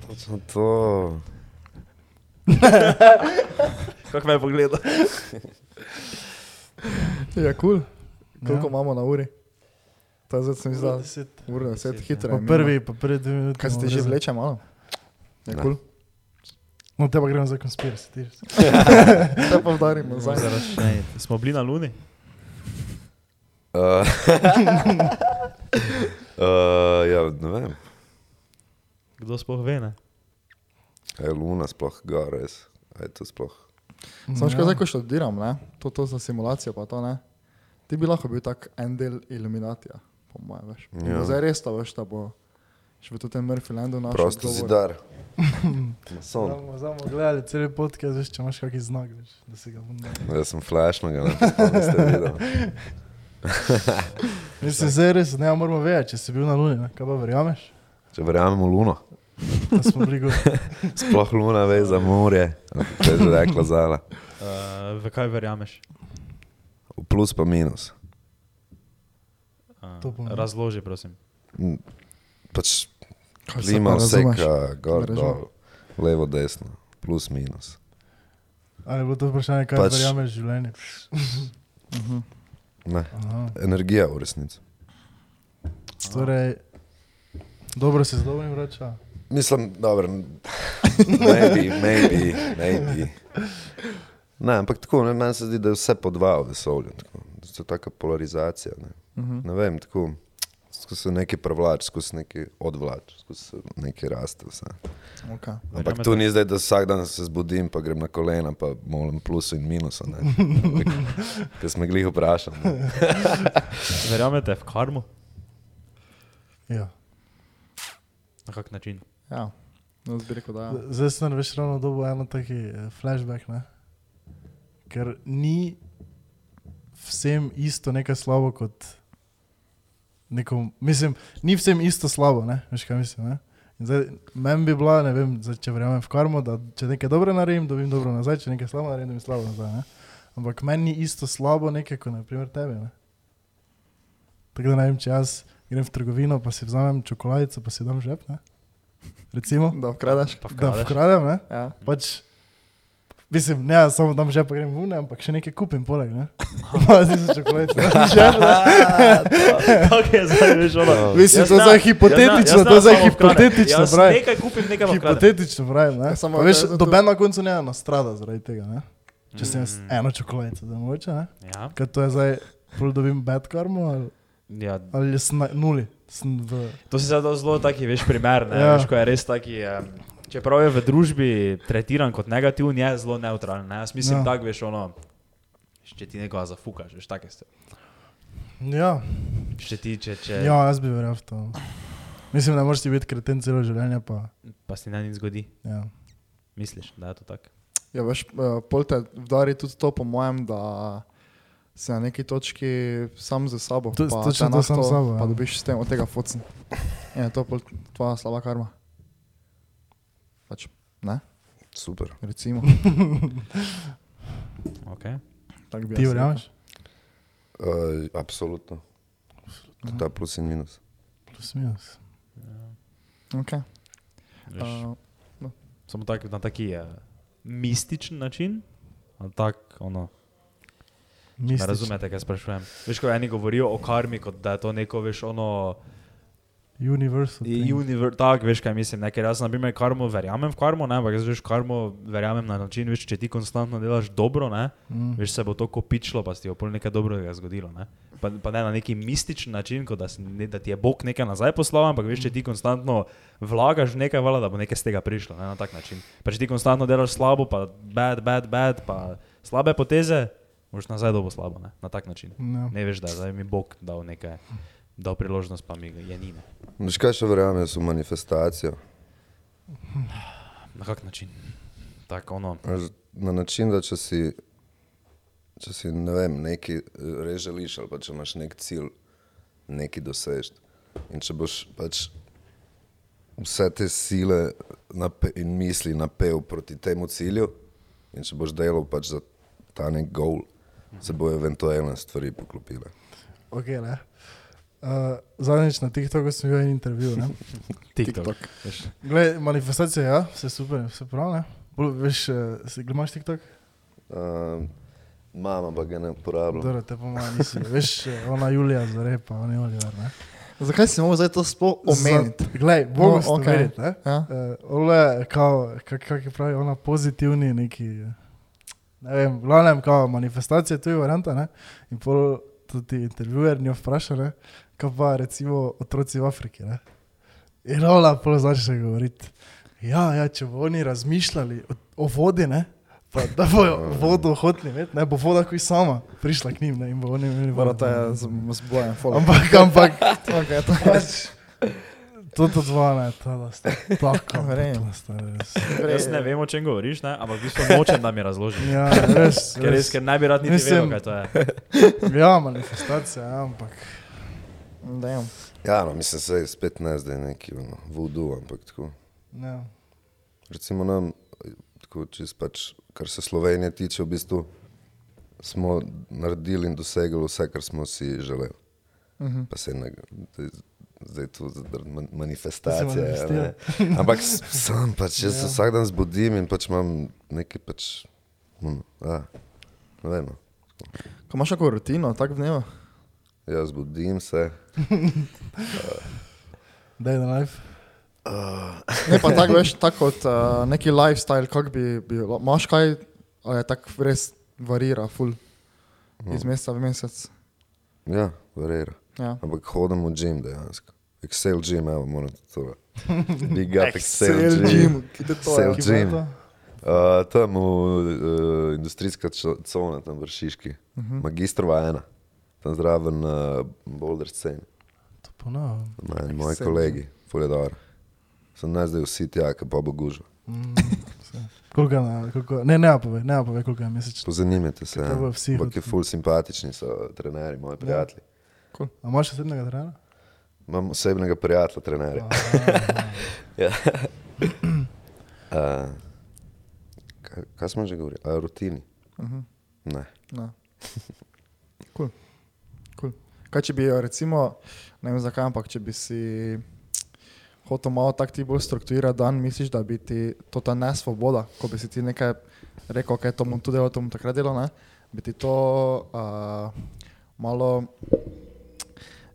točno to. (laughs) Kako me je pogledal? Ja, kul. Koliko Ja. imamo na uri? Je zdaj sem izdal. Deset. Ura, deset Deset, hitro. Je prvi, pa prvi dve minuti. Kaj ste že vleče malo? Je Ne. kul. No, te pa gremo za konspiracijo. ti. (laughs) Te pa vdarimo nazaj. Smo bili na Luni? Uh, uh, (laughs) ja, ne vem. Kdo sploh ve, ne? Je Luna sploh gor, res. A Je to sploh. Samo še Ja. zdaj, ko študiram, ne? To, to za simulacijo, pa to ne. Ti bi lahko bil tak en del iluminatija, po mojem, veš. Ja. Ja. Zdaj res to veš, da bo še v tem Murphylandu našel. Prosto odgovor. zidar. Zdaj bomo gledali cel podcast, veš, če imaš kakšen znak, veš, da si ga bom dal. Jaz sem flashno ga napisal. (laughs) Mislim, zdaj res ne moramo vedeti, če si bil na Luni, ne? kaj pa verjameš? Če verjamem v Luno, (laughs) sploh Luna ve za morje. To je že rekla Zala. Uh, v kaj verjameš? V plus pa minus. Uh, razloži, prosim. Pač klima vseka, gor, dol, levo, desno, plus minus. Ali je bilo to vprašanje, kaj Pač- verjameš v življenje? Mhm. Ne, Aha. energija v resnici. Torej, dobro se z dobrim vrača. Mislim, dobro, maybe, maybe, maybe. (laughs) Ne, ampak tako, ne, meni se zdi, da je vse po dva v vesolju. Tako, to taka polarizacija. Ne, Mhm. ne vem, tako, skozi se nekaj prevlač, skozi se nekaj odvlač, skozi se nekaj raste. Vse. Okay. Ampak tu ni zdaj, da vsak dan se zbudim, pa grem na kolena, pa molim plusu in minusa. (laughs) Ker smo glih vprašali. (laughs) Verjamete v karmo? Ja. Na kak način? Ja, no, bi rekel, da ja. Zdaj sem veš ravno dobil eno taki eh, flashback, ne? ker ni vsem isto nekaj slabo kot nekom, mislim, ni vsem isto slabo, ne? veš kaj mislim. Ne? In Zdaj, meni bi bila, ne vem, zdaj, če verjamem v karmo, da če nekaj dobro naredim, dobim dobro nazaj, če nekaj slabo naredim, dobim slabo nazaj. Ne? Ampak meni ni isto slabo nekaj, kot naprimer tebe. Ne? Tako da ne vem, če jaz grem v trgovino, pa si vzamem čokoladico, pa si dam žep. Ne? Recimo, Da vkradaš. Pa da vkradeš? vkradem, ne? Ja. Pač, mislim, ne, samo tam že pa grem v ne, ampak še nekaj kupim poleg, ne? (laughs) Si se čokoladice. Kak je zdaj, veš, ono? Mislim, to je ne- hipotetično, to je vkradem. hipotetično, pravi. nekaj kupim, nekaj vkradem. Hipotetično pravim, ne? Ja, samo veš, to to- doben na koncu ne nastrada zaradi tega, ne? Če sem jaz Mm. eno čokoladico, da moče, ne? Ja, Ker to je zdaj, pol dobim bad karmo ali, ja, ali sem na nuli. Sem v, to si zdaj zelo taki, veš, primer, ne, Ja. ja. veš, ko je res taki, um, čeprav je v družbi tretiran kot negativen, je zelo neutralen, ne, jaz mislim Ja. ja. tak, veš, ono, če ti nekoga zafukaš, veš, take ste. ja, Če ti, če, če ja, jaz bi verjel v to. Mislim, da moraš ti biti kreten celo življenje, pa pa se na nič zgodi, ja. misliš, da je to tako. Ja, veš, eh, pol te vdari tudi to, po mojem, da si na neki točki sam za sabo. To- pa točno to sam s sabo, ja. Pa dobiš s tem od tega focen. Je to pol tvoja slaba karma. Ne, Super. recimo. (laughs) Okay. tako bi Ti verjameš? Uh, absolutno. To je ta plus in minus. Plus minus. rekel. Okay. Veš, Uh, Samo tak, na taki uh, mističen način. ali Tak, ono, ne Mistično. razumete, kaj sprašujem. Veš, ko eni govorijo o karmi, kot da je to neko, veš, ono, Universal. univer, tak, veš, kaj mislim. Ne? Ker jaz, na primer, karmo verjamem v karmo, ne, ampak jaz, veš, karmo verjamem na način, veš, če ti konstantno delaš dobro, ne, Mm. veš, se bo to kopičilo, pa se ti bo pol nekaj dobrega zgodilo. Ne? Pa, pa ne na neki mističen način, kot da, si, ne, da ti je Bog nekaj nazaj poslal, ampak veš, če ti konstantno vlagaš nekaj, vala, da bo nekaj z tega prišlo, ne, na tak način. Pa če ti konstantno delaš slabo, pa bad, bad, bad, pa slabe poteze, boš nazaj dobo slabo, ne, na tak način. Ja. Ne veš, da je mi Bog dal nekaj, dal priložnost, pa mi je ni. Veš kaj še verjamem, v manifestacijo. Na kak način? Tako ono. Na način, da če si, če si ne vem, nekaj res želiš, ali pa če imaš nek cilj, nekaj dosežeš. In če boš pač vse te sile nape, in misli napel proti temu cilju, in če boš delal pač za ta nek gol, se bojo eventualne stvari poklopile. Okay, ne. Uh, zadnjič na TikToku sem imel en intervju. Ne? (laughs) TikTok. TikTok. Veš, Glej, manifestacija, ja, vse super, vse prav. Ne? Bolj, veš, uh, si imaš TikTok? Uh, mama pa ga ne uporablja. Dobro, te pa malo nisi. Veš, eh, ona Julija zare, pa on je Oliver. Ne? Zakaj si mogel zdaj to sploh omeniti? Glej, No, no, okej. okay. ne? Ja? Uh, ole, kao, kak, kak je pravi, ona pozitivni neki, ne vem, glavnem, kao manifestacija, to je varianta, ne? In pol tudi intervjuer njo vpraša, ne? Kaj pa recimo otroci v Afriki, ne? In ona pol začne govoriti, ja, ja, če bo oni razmišljali o, o vodi, ne? Pa da bojo (laughs) vodo hoteli, imeti, ne bo voda koji sama prišla k njim, ne? In bo oni imeli vodo. to je z, z bojem, follow. Ampak, ampak, (laughs) Okay, to pač, to to zvone, to da ste tako, to res. Jaz ne vem, o čem govoriš, ne? ampak v bistvu nočem, da mi razložiš. Ja, res. Ker, res, ker ne bi rad niti Mislim- vedel, kaj to je. (laughs) Ja, manifestacija, ja, ampak. Damn. Ja, no, mislim, se je spet ne zdaj neki ono, voodoo, ampak tako. Ja. Recimo nam, tako čist pač, kar se Slovenije tiče, v bistvu smo naredili in dosegli vse, kar smo si želeli. Uh -huh. Pa se ne, zdaj, zdaj tu man- manifestacije. Se ja. Ampak sam pač, jaz se vsak dan zbudim in pač imam nekaj pač, ono, a, ne vem. no. Ko imaš kako rutino, tako dneva? Jaz zbudim se, Day in life. Ne, pa tako veš, tako kot uh, neki lifestyle, kak bi bil. Imaš kaj, ali je tako res varira, full, iz meseca v mesec. ja, verjera. Ja. Ampak hodim v gym dejansko. Excel gym, evo, morate to. (laughs) Big up Excel, gym. kje to Excel je? Je gym. to? Uh, tam v uh, industrijska cona, tam vršiški, uh Mhm. -huh. magistrova ena, tam zraven uh, Boulder scene, To ponovno. moji, moji Excel kolegi, Fuledor. Sem naj zdaj vsi tja, ki pa bo gužo. Mm, (laughs) koliko, na, koliko, ne, ne, pove, ne, pove, koliko je mesečno. Pozanimajte se, ja. vsi ampak je ful simpatični so trenerji, moji prijatelji. A imaš še sedmega trenera? Imam osebnega prijatelja, trenerja. (laughs) Ja. uh, (clears throat) kaj, kaj smo že govorili? A o rutini? Uh -huh. Ne. No. (laughs) Kaj če bi, jo recimo, ne vem zakaj, ampak če bi si hotel malo tako ti bolj strukturirati dan, misliš, da bi ti to ta nesvoboda, ko bi si ti nekaj rekel, ok, to bom tu delal, to bom takrat delal, ne? bi ti to uh, malo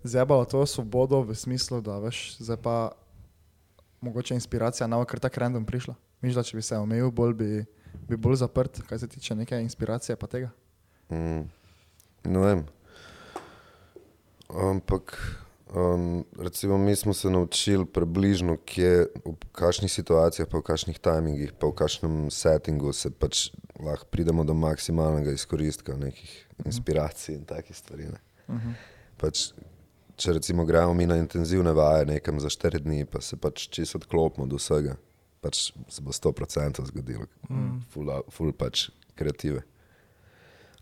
zjebalo to svobodo v smislu, da veš, zdaj pa mogoče inspiracija nova, ker tako random prišla. Misliš, da če bi se omejil, bolj bi, bi bolj zaprt, kaj se tiče neke inspiracije pa tega. Mm, ne vem. Ampak, um, recimo, mi smo se naučili približno, kje, v kakšnih situacijah, pa v kakšnih timingih, pa v kakšnem settingu se pač lahko pridemo do maksimalnega izkoristka nekih inspiracij in takih stvari. Ne. Uh -huh. Pač, če recimo gremo mi na intenzivne vaje nekam za 4 dni, pa se pač čisto odklopimo od vsega. pač se bo 100% zgodilo, Mm. full, full pač kreative.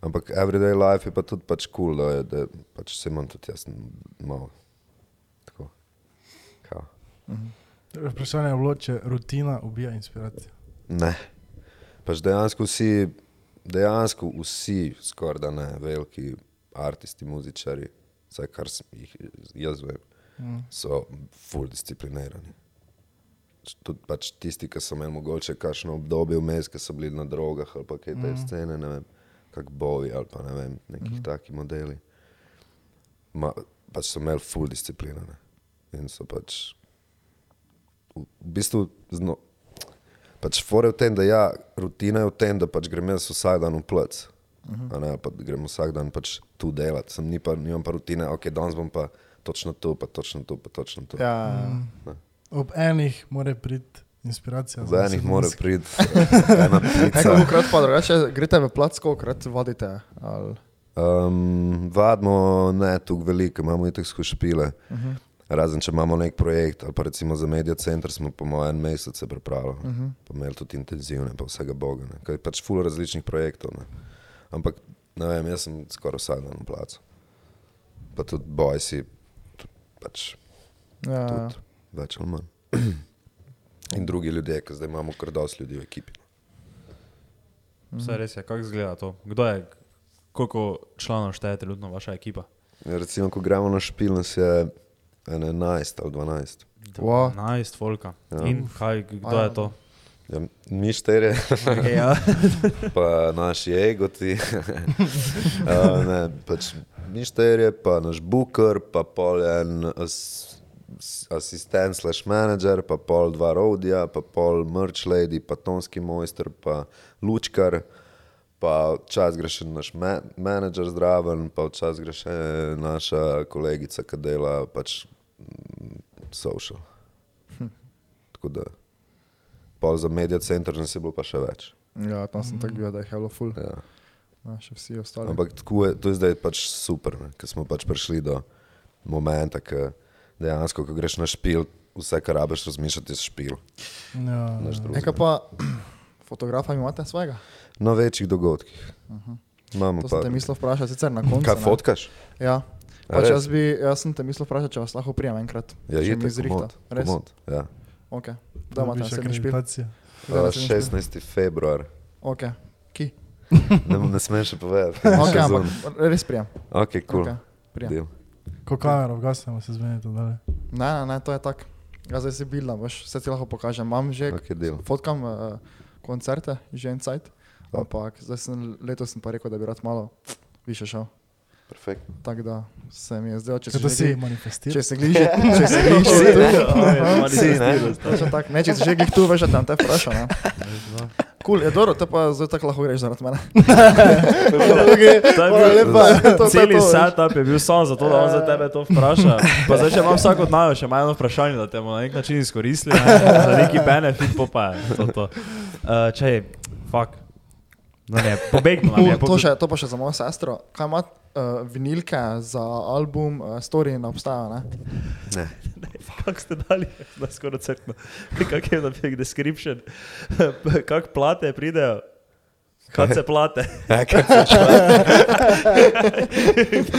Ampak everyday life je pa tudi pač kul, cool, da, je, da pač se imam tudi jaz malo tako. Kao. Vprašanje je bilo, če rutina ubija inspiracijo. Ne. Pač dejansko vsi, dejansko vsi, skoraj da ne, veliki aristi, muzičari, vsaj kar jih jaz vem, Mm. so full disciplinirani. Tudi pač tisti, ki so imeli mogoče kakšno obdobje vmes, ki so bili na drogah ali kaj te Mhm. scene, ne vem, kak boji ali pa ne vem, nekih Mhm. takih modeli. Ma, pač so imeli full disciplino ne. in so pač v, v bistvu zno, pač fore v tem, da ja, rutina je v tem, da pač grem jaz vsak dan v plec. A ne, pa grem vsak dan pač tu delati, sem ni pa, nimam pa rutine, ok, danes bom pa točno tu, pa točno tu, pa točno tu. Ja, Mm. Ob enih mora priti inspiracija. V enih mora priti. (laughs) Nekaj krat pa drugače, greste v plac, kolikrat vadite? Ali... Um, vadimo ne tako veliko, imamo itek skozi špile. Uh -huh. Razen če imamo nek projekt, ali pa recimo za Media Center smo po mojem en mesec se pripravili, Uh -huh. pa imeli tudi intenzivne, pa vsega boga. Ne. Kaj je pač full različnih projektov. Ne. Ampak ne vem, jaz sem skoraj vsak dan v placu. Pa tudi bojsi, tudi pač Ja, tudi več ali manj. (clears throat) In drugi ljudje, ki zdaj imamo kar dosti ljudi v ekipi. Vse res je, kako izgleda to? Kdo je, koliko članov šteje trenutno vaša ekipa? Ja, Recimo, ko gremo na špil, nas je ene 11 ali 12. Wow. 12 folka. Ja. In kaj, kdo A, je to? Ja, mi štirje, Okay, (laughs) ja. (laughs) pa naši egoti. uh, (laughs) ne, pač mi štirje, pa naš booker, pa pol en as, s- asistent slash manager, pa pol dva rodja, pa pol merch lady, pa tonski mojster, pa lučkar. Pa včasih gre še naš me menedžer zraven, pa včasih gre še naša kolegica, ki dela pač mm, social. Tako da, pol za medij center nas je bilo pa še več. ja, tam sem tako bil, da je hello full. Ja. Ja, še vsi ostali. Ampak tako je, to je zdaj pač super, ker smo pač prišli do momenta, ko dejansko, ko greš na špil, vse, kar rabiš razmišljati, je špil. Ja. Nekaj pa, (clears throat) fotografa imate svojega? Na večjih dogodkih. Imamo To sem te mislil vprašati, sicer na koncu. Kaj ne. fotkaš? Ja. Pač jaz, bi, jaz sem te mislil vprašati, če vas lahko prijem enkrat. Ja, je mi zrihta. Res? komod, Ja. Ok. Da imate Dobiš naslednji špil. Uh, naslednji špil? 16. februar. Ok. Ki? Ne, ne smeš še povedati. Ok, (laughs) Še ampak res prijem. Ok, kul. Ok, prijem. Deal. Ko kamero vgasnemo, se zmenite dalje. Ne, ne, ne, to je tako. Jaz zdaj si bildam, veš, vse ti lahko pokažem. Imam že, fotkam uh, koncerte, že en cajt. Ampak zdaj sem, letos sem pa rekel, da bi rad malo više šel. Perfekt. Tako da se mi je zdelo, če se Če to že si manifestiral. Če se gliže, (laughs) če se gliže, (laughs) (laughs) Si, ne? Aha. Si, ne? Ne, če si že glih tu, veš, da te bom te vprašal. ne. Kul, je dobro, te pa zdaj tako lahko greš zaradi mene. To je Hvala bil- lepa. To- to je Celi to, veš. setup je bil samo zato, da on za tebe to vpraša. Pa zdaj, če imam vsak od naju še malo vprašanje, da te bomo na nek način izkoristili, ne? za neki benefit, pa pa je to. to. Uh, če, fuck. No ne, je. To, še, to pa še za mojo sestro. Kaj ima uh, vinilke za album uh, Story ne obstajajo, ne? Ne. Kako ste dali, da skoraj crkno. Kak je na fake description? (laughs) Kak plate pridejo? Kad se plate? Ja, kaj se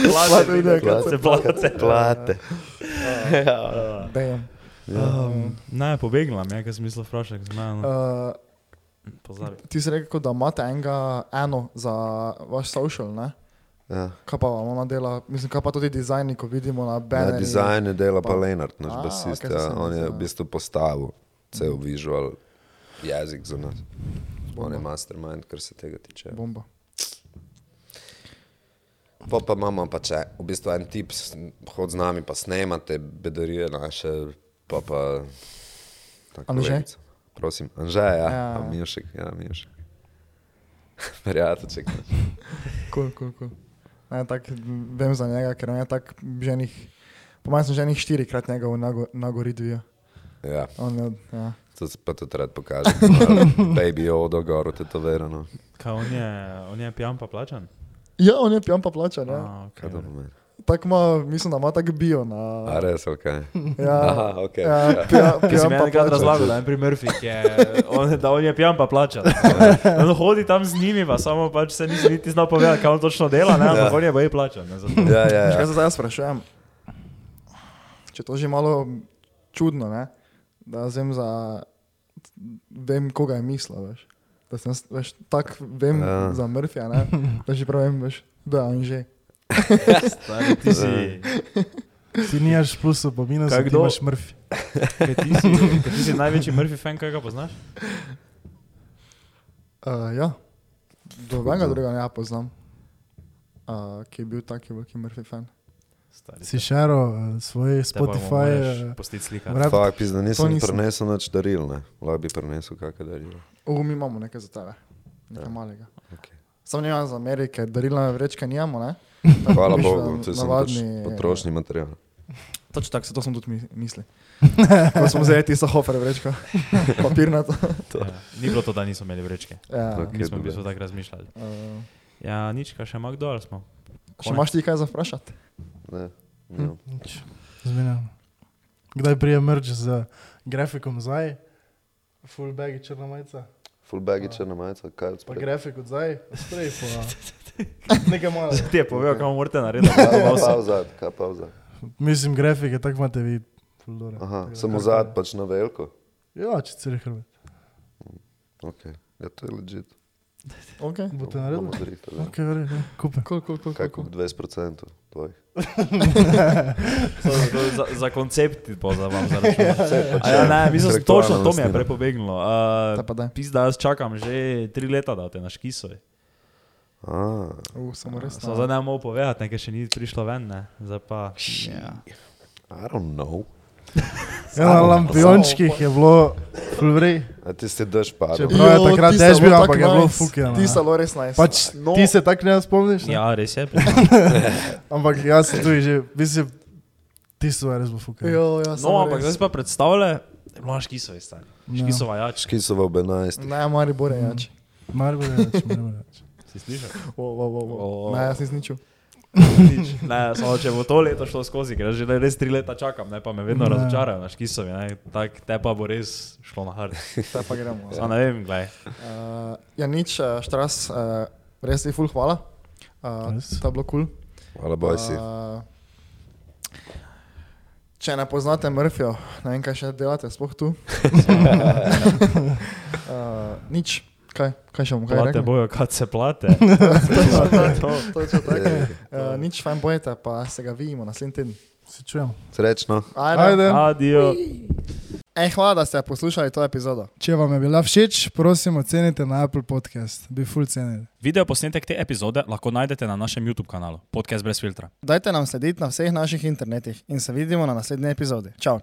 Plate pridejo, kad Plate. se plate. plate? Damn. Um, ne, pobegnil nam je, ker sem mislil vprašati, kaj. Uh, Pozabi. ti si rekel, da imate enega, eno za vaš social, ne? Ja. Kaj pa ona dela, mislim, kaj pa tudi dizajni, ko vidimo na Ja, bannerju. dizajn je dela pa Pa- Lenart, naš A, basist. to Ja. On je v bistvu postavil cel visual jezik za nas. On je Bomba. mastermind, kar se tega tiče. Bomba. Pa, pa imamo pa če, v bistvu en tip, hod z nami pa snemate bedarije naše, pa pa... Anže? Prosim, Anže, ja, Ja. ja. Mišek, ja, (laughs) Mišek. Prijateljček. naš. Kul, kul, kul. Ne, tak, vem za njega, ker on je tak ženih, po mojem sem ženih štirikrat njega v Nago- Nagoridju. Ja, On je, ja. to se pa tudi rad pokaže. (laughs) Baby Odo, gor, tetovirano. Kaj on je, on je pijan pa plačan? Ja, on je pijan pa plačan, ja. A, Kaj okay. to pomeni? Tako ima, mislim, da ima tako bio na... A res, ok. (laughs) Ja, Aha, ok. ja, pija, Ki si pijan pa plača. razlagal, da je pri Murphy, je, (laughs) on, da on je pijan pa plača. (laughs) On hodi tam z njimi, pa samo pač se nisi niti znal povedati, on točno dela, ne, ampak on je boji plačan. ne, zato. Ja, ja, Veš, Kaj ja. se zdaj jaz sprašujem? Če to že malo čudno, ne? da vem za, vem, koga je mislil, veš. Da sem, veš, tak vem Ja. ja. za Murphyja, ne? da že prav vem, veš, da je on že. Stari, ti si, (laughs) Ti nimaš plusov, pa minusov, Kaj ti kdo? imaš mrfi. kaj ti si, kaj ti si največji Murphy fan, kaj ga poznaš? Uh, ja, dobenega drugega ne ja poznam, uh, ki je bil taki veliki Murphy fan. Stari, Si šero uh, svoj Spotify. Postiti slika. rap, Fak, pizda, nisem prinesel nič daril, ne. Lahko bi prinesel kakšne darilo. Uh, mi imamo nekaj za tebe, nekaj Ja. malega. Okay. Sam nimam za Amerike, darilne vrečke nimamo, ne? (laughs) Hvala Bogu, to je samo pač navadni- potrošni material. Točno tako, se to sem tudi mi- mislil. (laughs) Ko smo vzeli tisto hofer vrečko, (laughs) papirnato. Ja, ni bilo to, da nismo imeli vrečke. Ja. Ok. Mi smo v bistvu tako razmišljali. Uh, Ja, nič, kaj še ima kdo, ali smo? še imaš ti kaj za vprašati? Ne, nimam. nič. Zmenjamo. Kdaj prije merč z grafikom zdaj? Full bag črna majica. Full baggy črna majica, kaj od Pa grafik od zdaj, sprej pa. (laughs) Nekaj malo. Ti je povedal, kaj morate narediti. Kaj pa vzad, kaj pa vzad? Mislim, grafike, tako imate vi. full dobro. Aha, samo zad pač na veliko. Ja, če celi hrbet. Ok, ja to je legit. Okay. Boste naredili? zrihtali, ja. Ok, verjetno, ja. kupe. Cool, cool, cool, Kaj kup cool. 20% tvojih? (laughs) To, za, za koncept pa za vam zaračunati. (laughs) A Ja, ne, mislim, točno to mi je prepobegnilo. Uh. Pizda, jaz čakam že tri leta, da te na škisoj. A, Uh, samo res. Samo zdaj ne morem povedati, nekaj še ni prišlo ven, ne. Zdaj pa. Ja. I don't know. (laughs) Ja, na lampiončkih je bilo full vrej. A ti si dež padel. Čeprav- Prav je takrat dež bil, ampak je bilo fukeno, Ti so bilo res nice. Pač No. ti se tako ne spomniš? Ne? ja, res je. (laughs) Ampak jaz sem tu že, mislim, ti so res fukali. Jo, ja, No, ampak zdaj si pa predstavljaj, bilo je škisoj, stari. Ja. Škisova jač. Škisoval bi 11. Ne, mari bore jač. Marbo je več, marbo je več. Si slišal? Wo, wo, wo, wo. O. Ne, jaz nisem ničil. Nič. (laughs) Ne, samo če bo to leto šlo skozi, ker že res tri leta čakam, ne, pa me vedno Ne. razočarajo na škisovi, ne, tak, te pa bo res šlo na hard. (laughs) Zdaj pa gremo. Samo ne vem, gledaj. Uh, ja, nič, uh, štras, uh, res ti ful hvala. Uh, Res. to je bilo kul. Cool. Hvala, boj si. Uh, če ne poznate Murphyja, ne vem, kaj še delate, sploh tu. uh, (laughs) nič, kaj, kaj še bom kaj Plate rekel? bojo, kad se plate. (laughs) Točno (laughs) tako. Ej, Uh, nič, fajn bojete, pa se ga vidimo naslednji teden. Se čujemo. Srečno. Ajde. Ajde. Adijo. Ej, hvala, da ste poslušali to epizodo. Če vam je bila všeč, prosim ocenite na Apple Podcast. Bi full cenili. Video posnetek te epizode lahko najdete na našem YouTube kanalu Podcast brez filtra. Dajte nam slediti na vseh naših internetih in se vidimo na naslednji epizodi. Čau!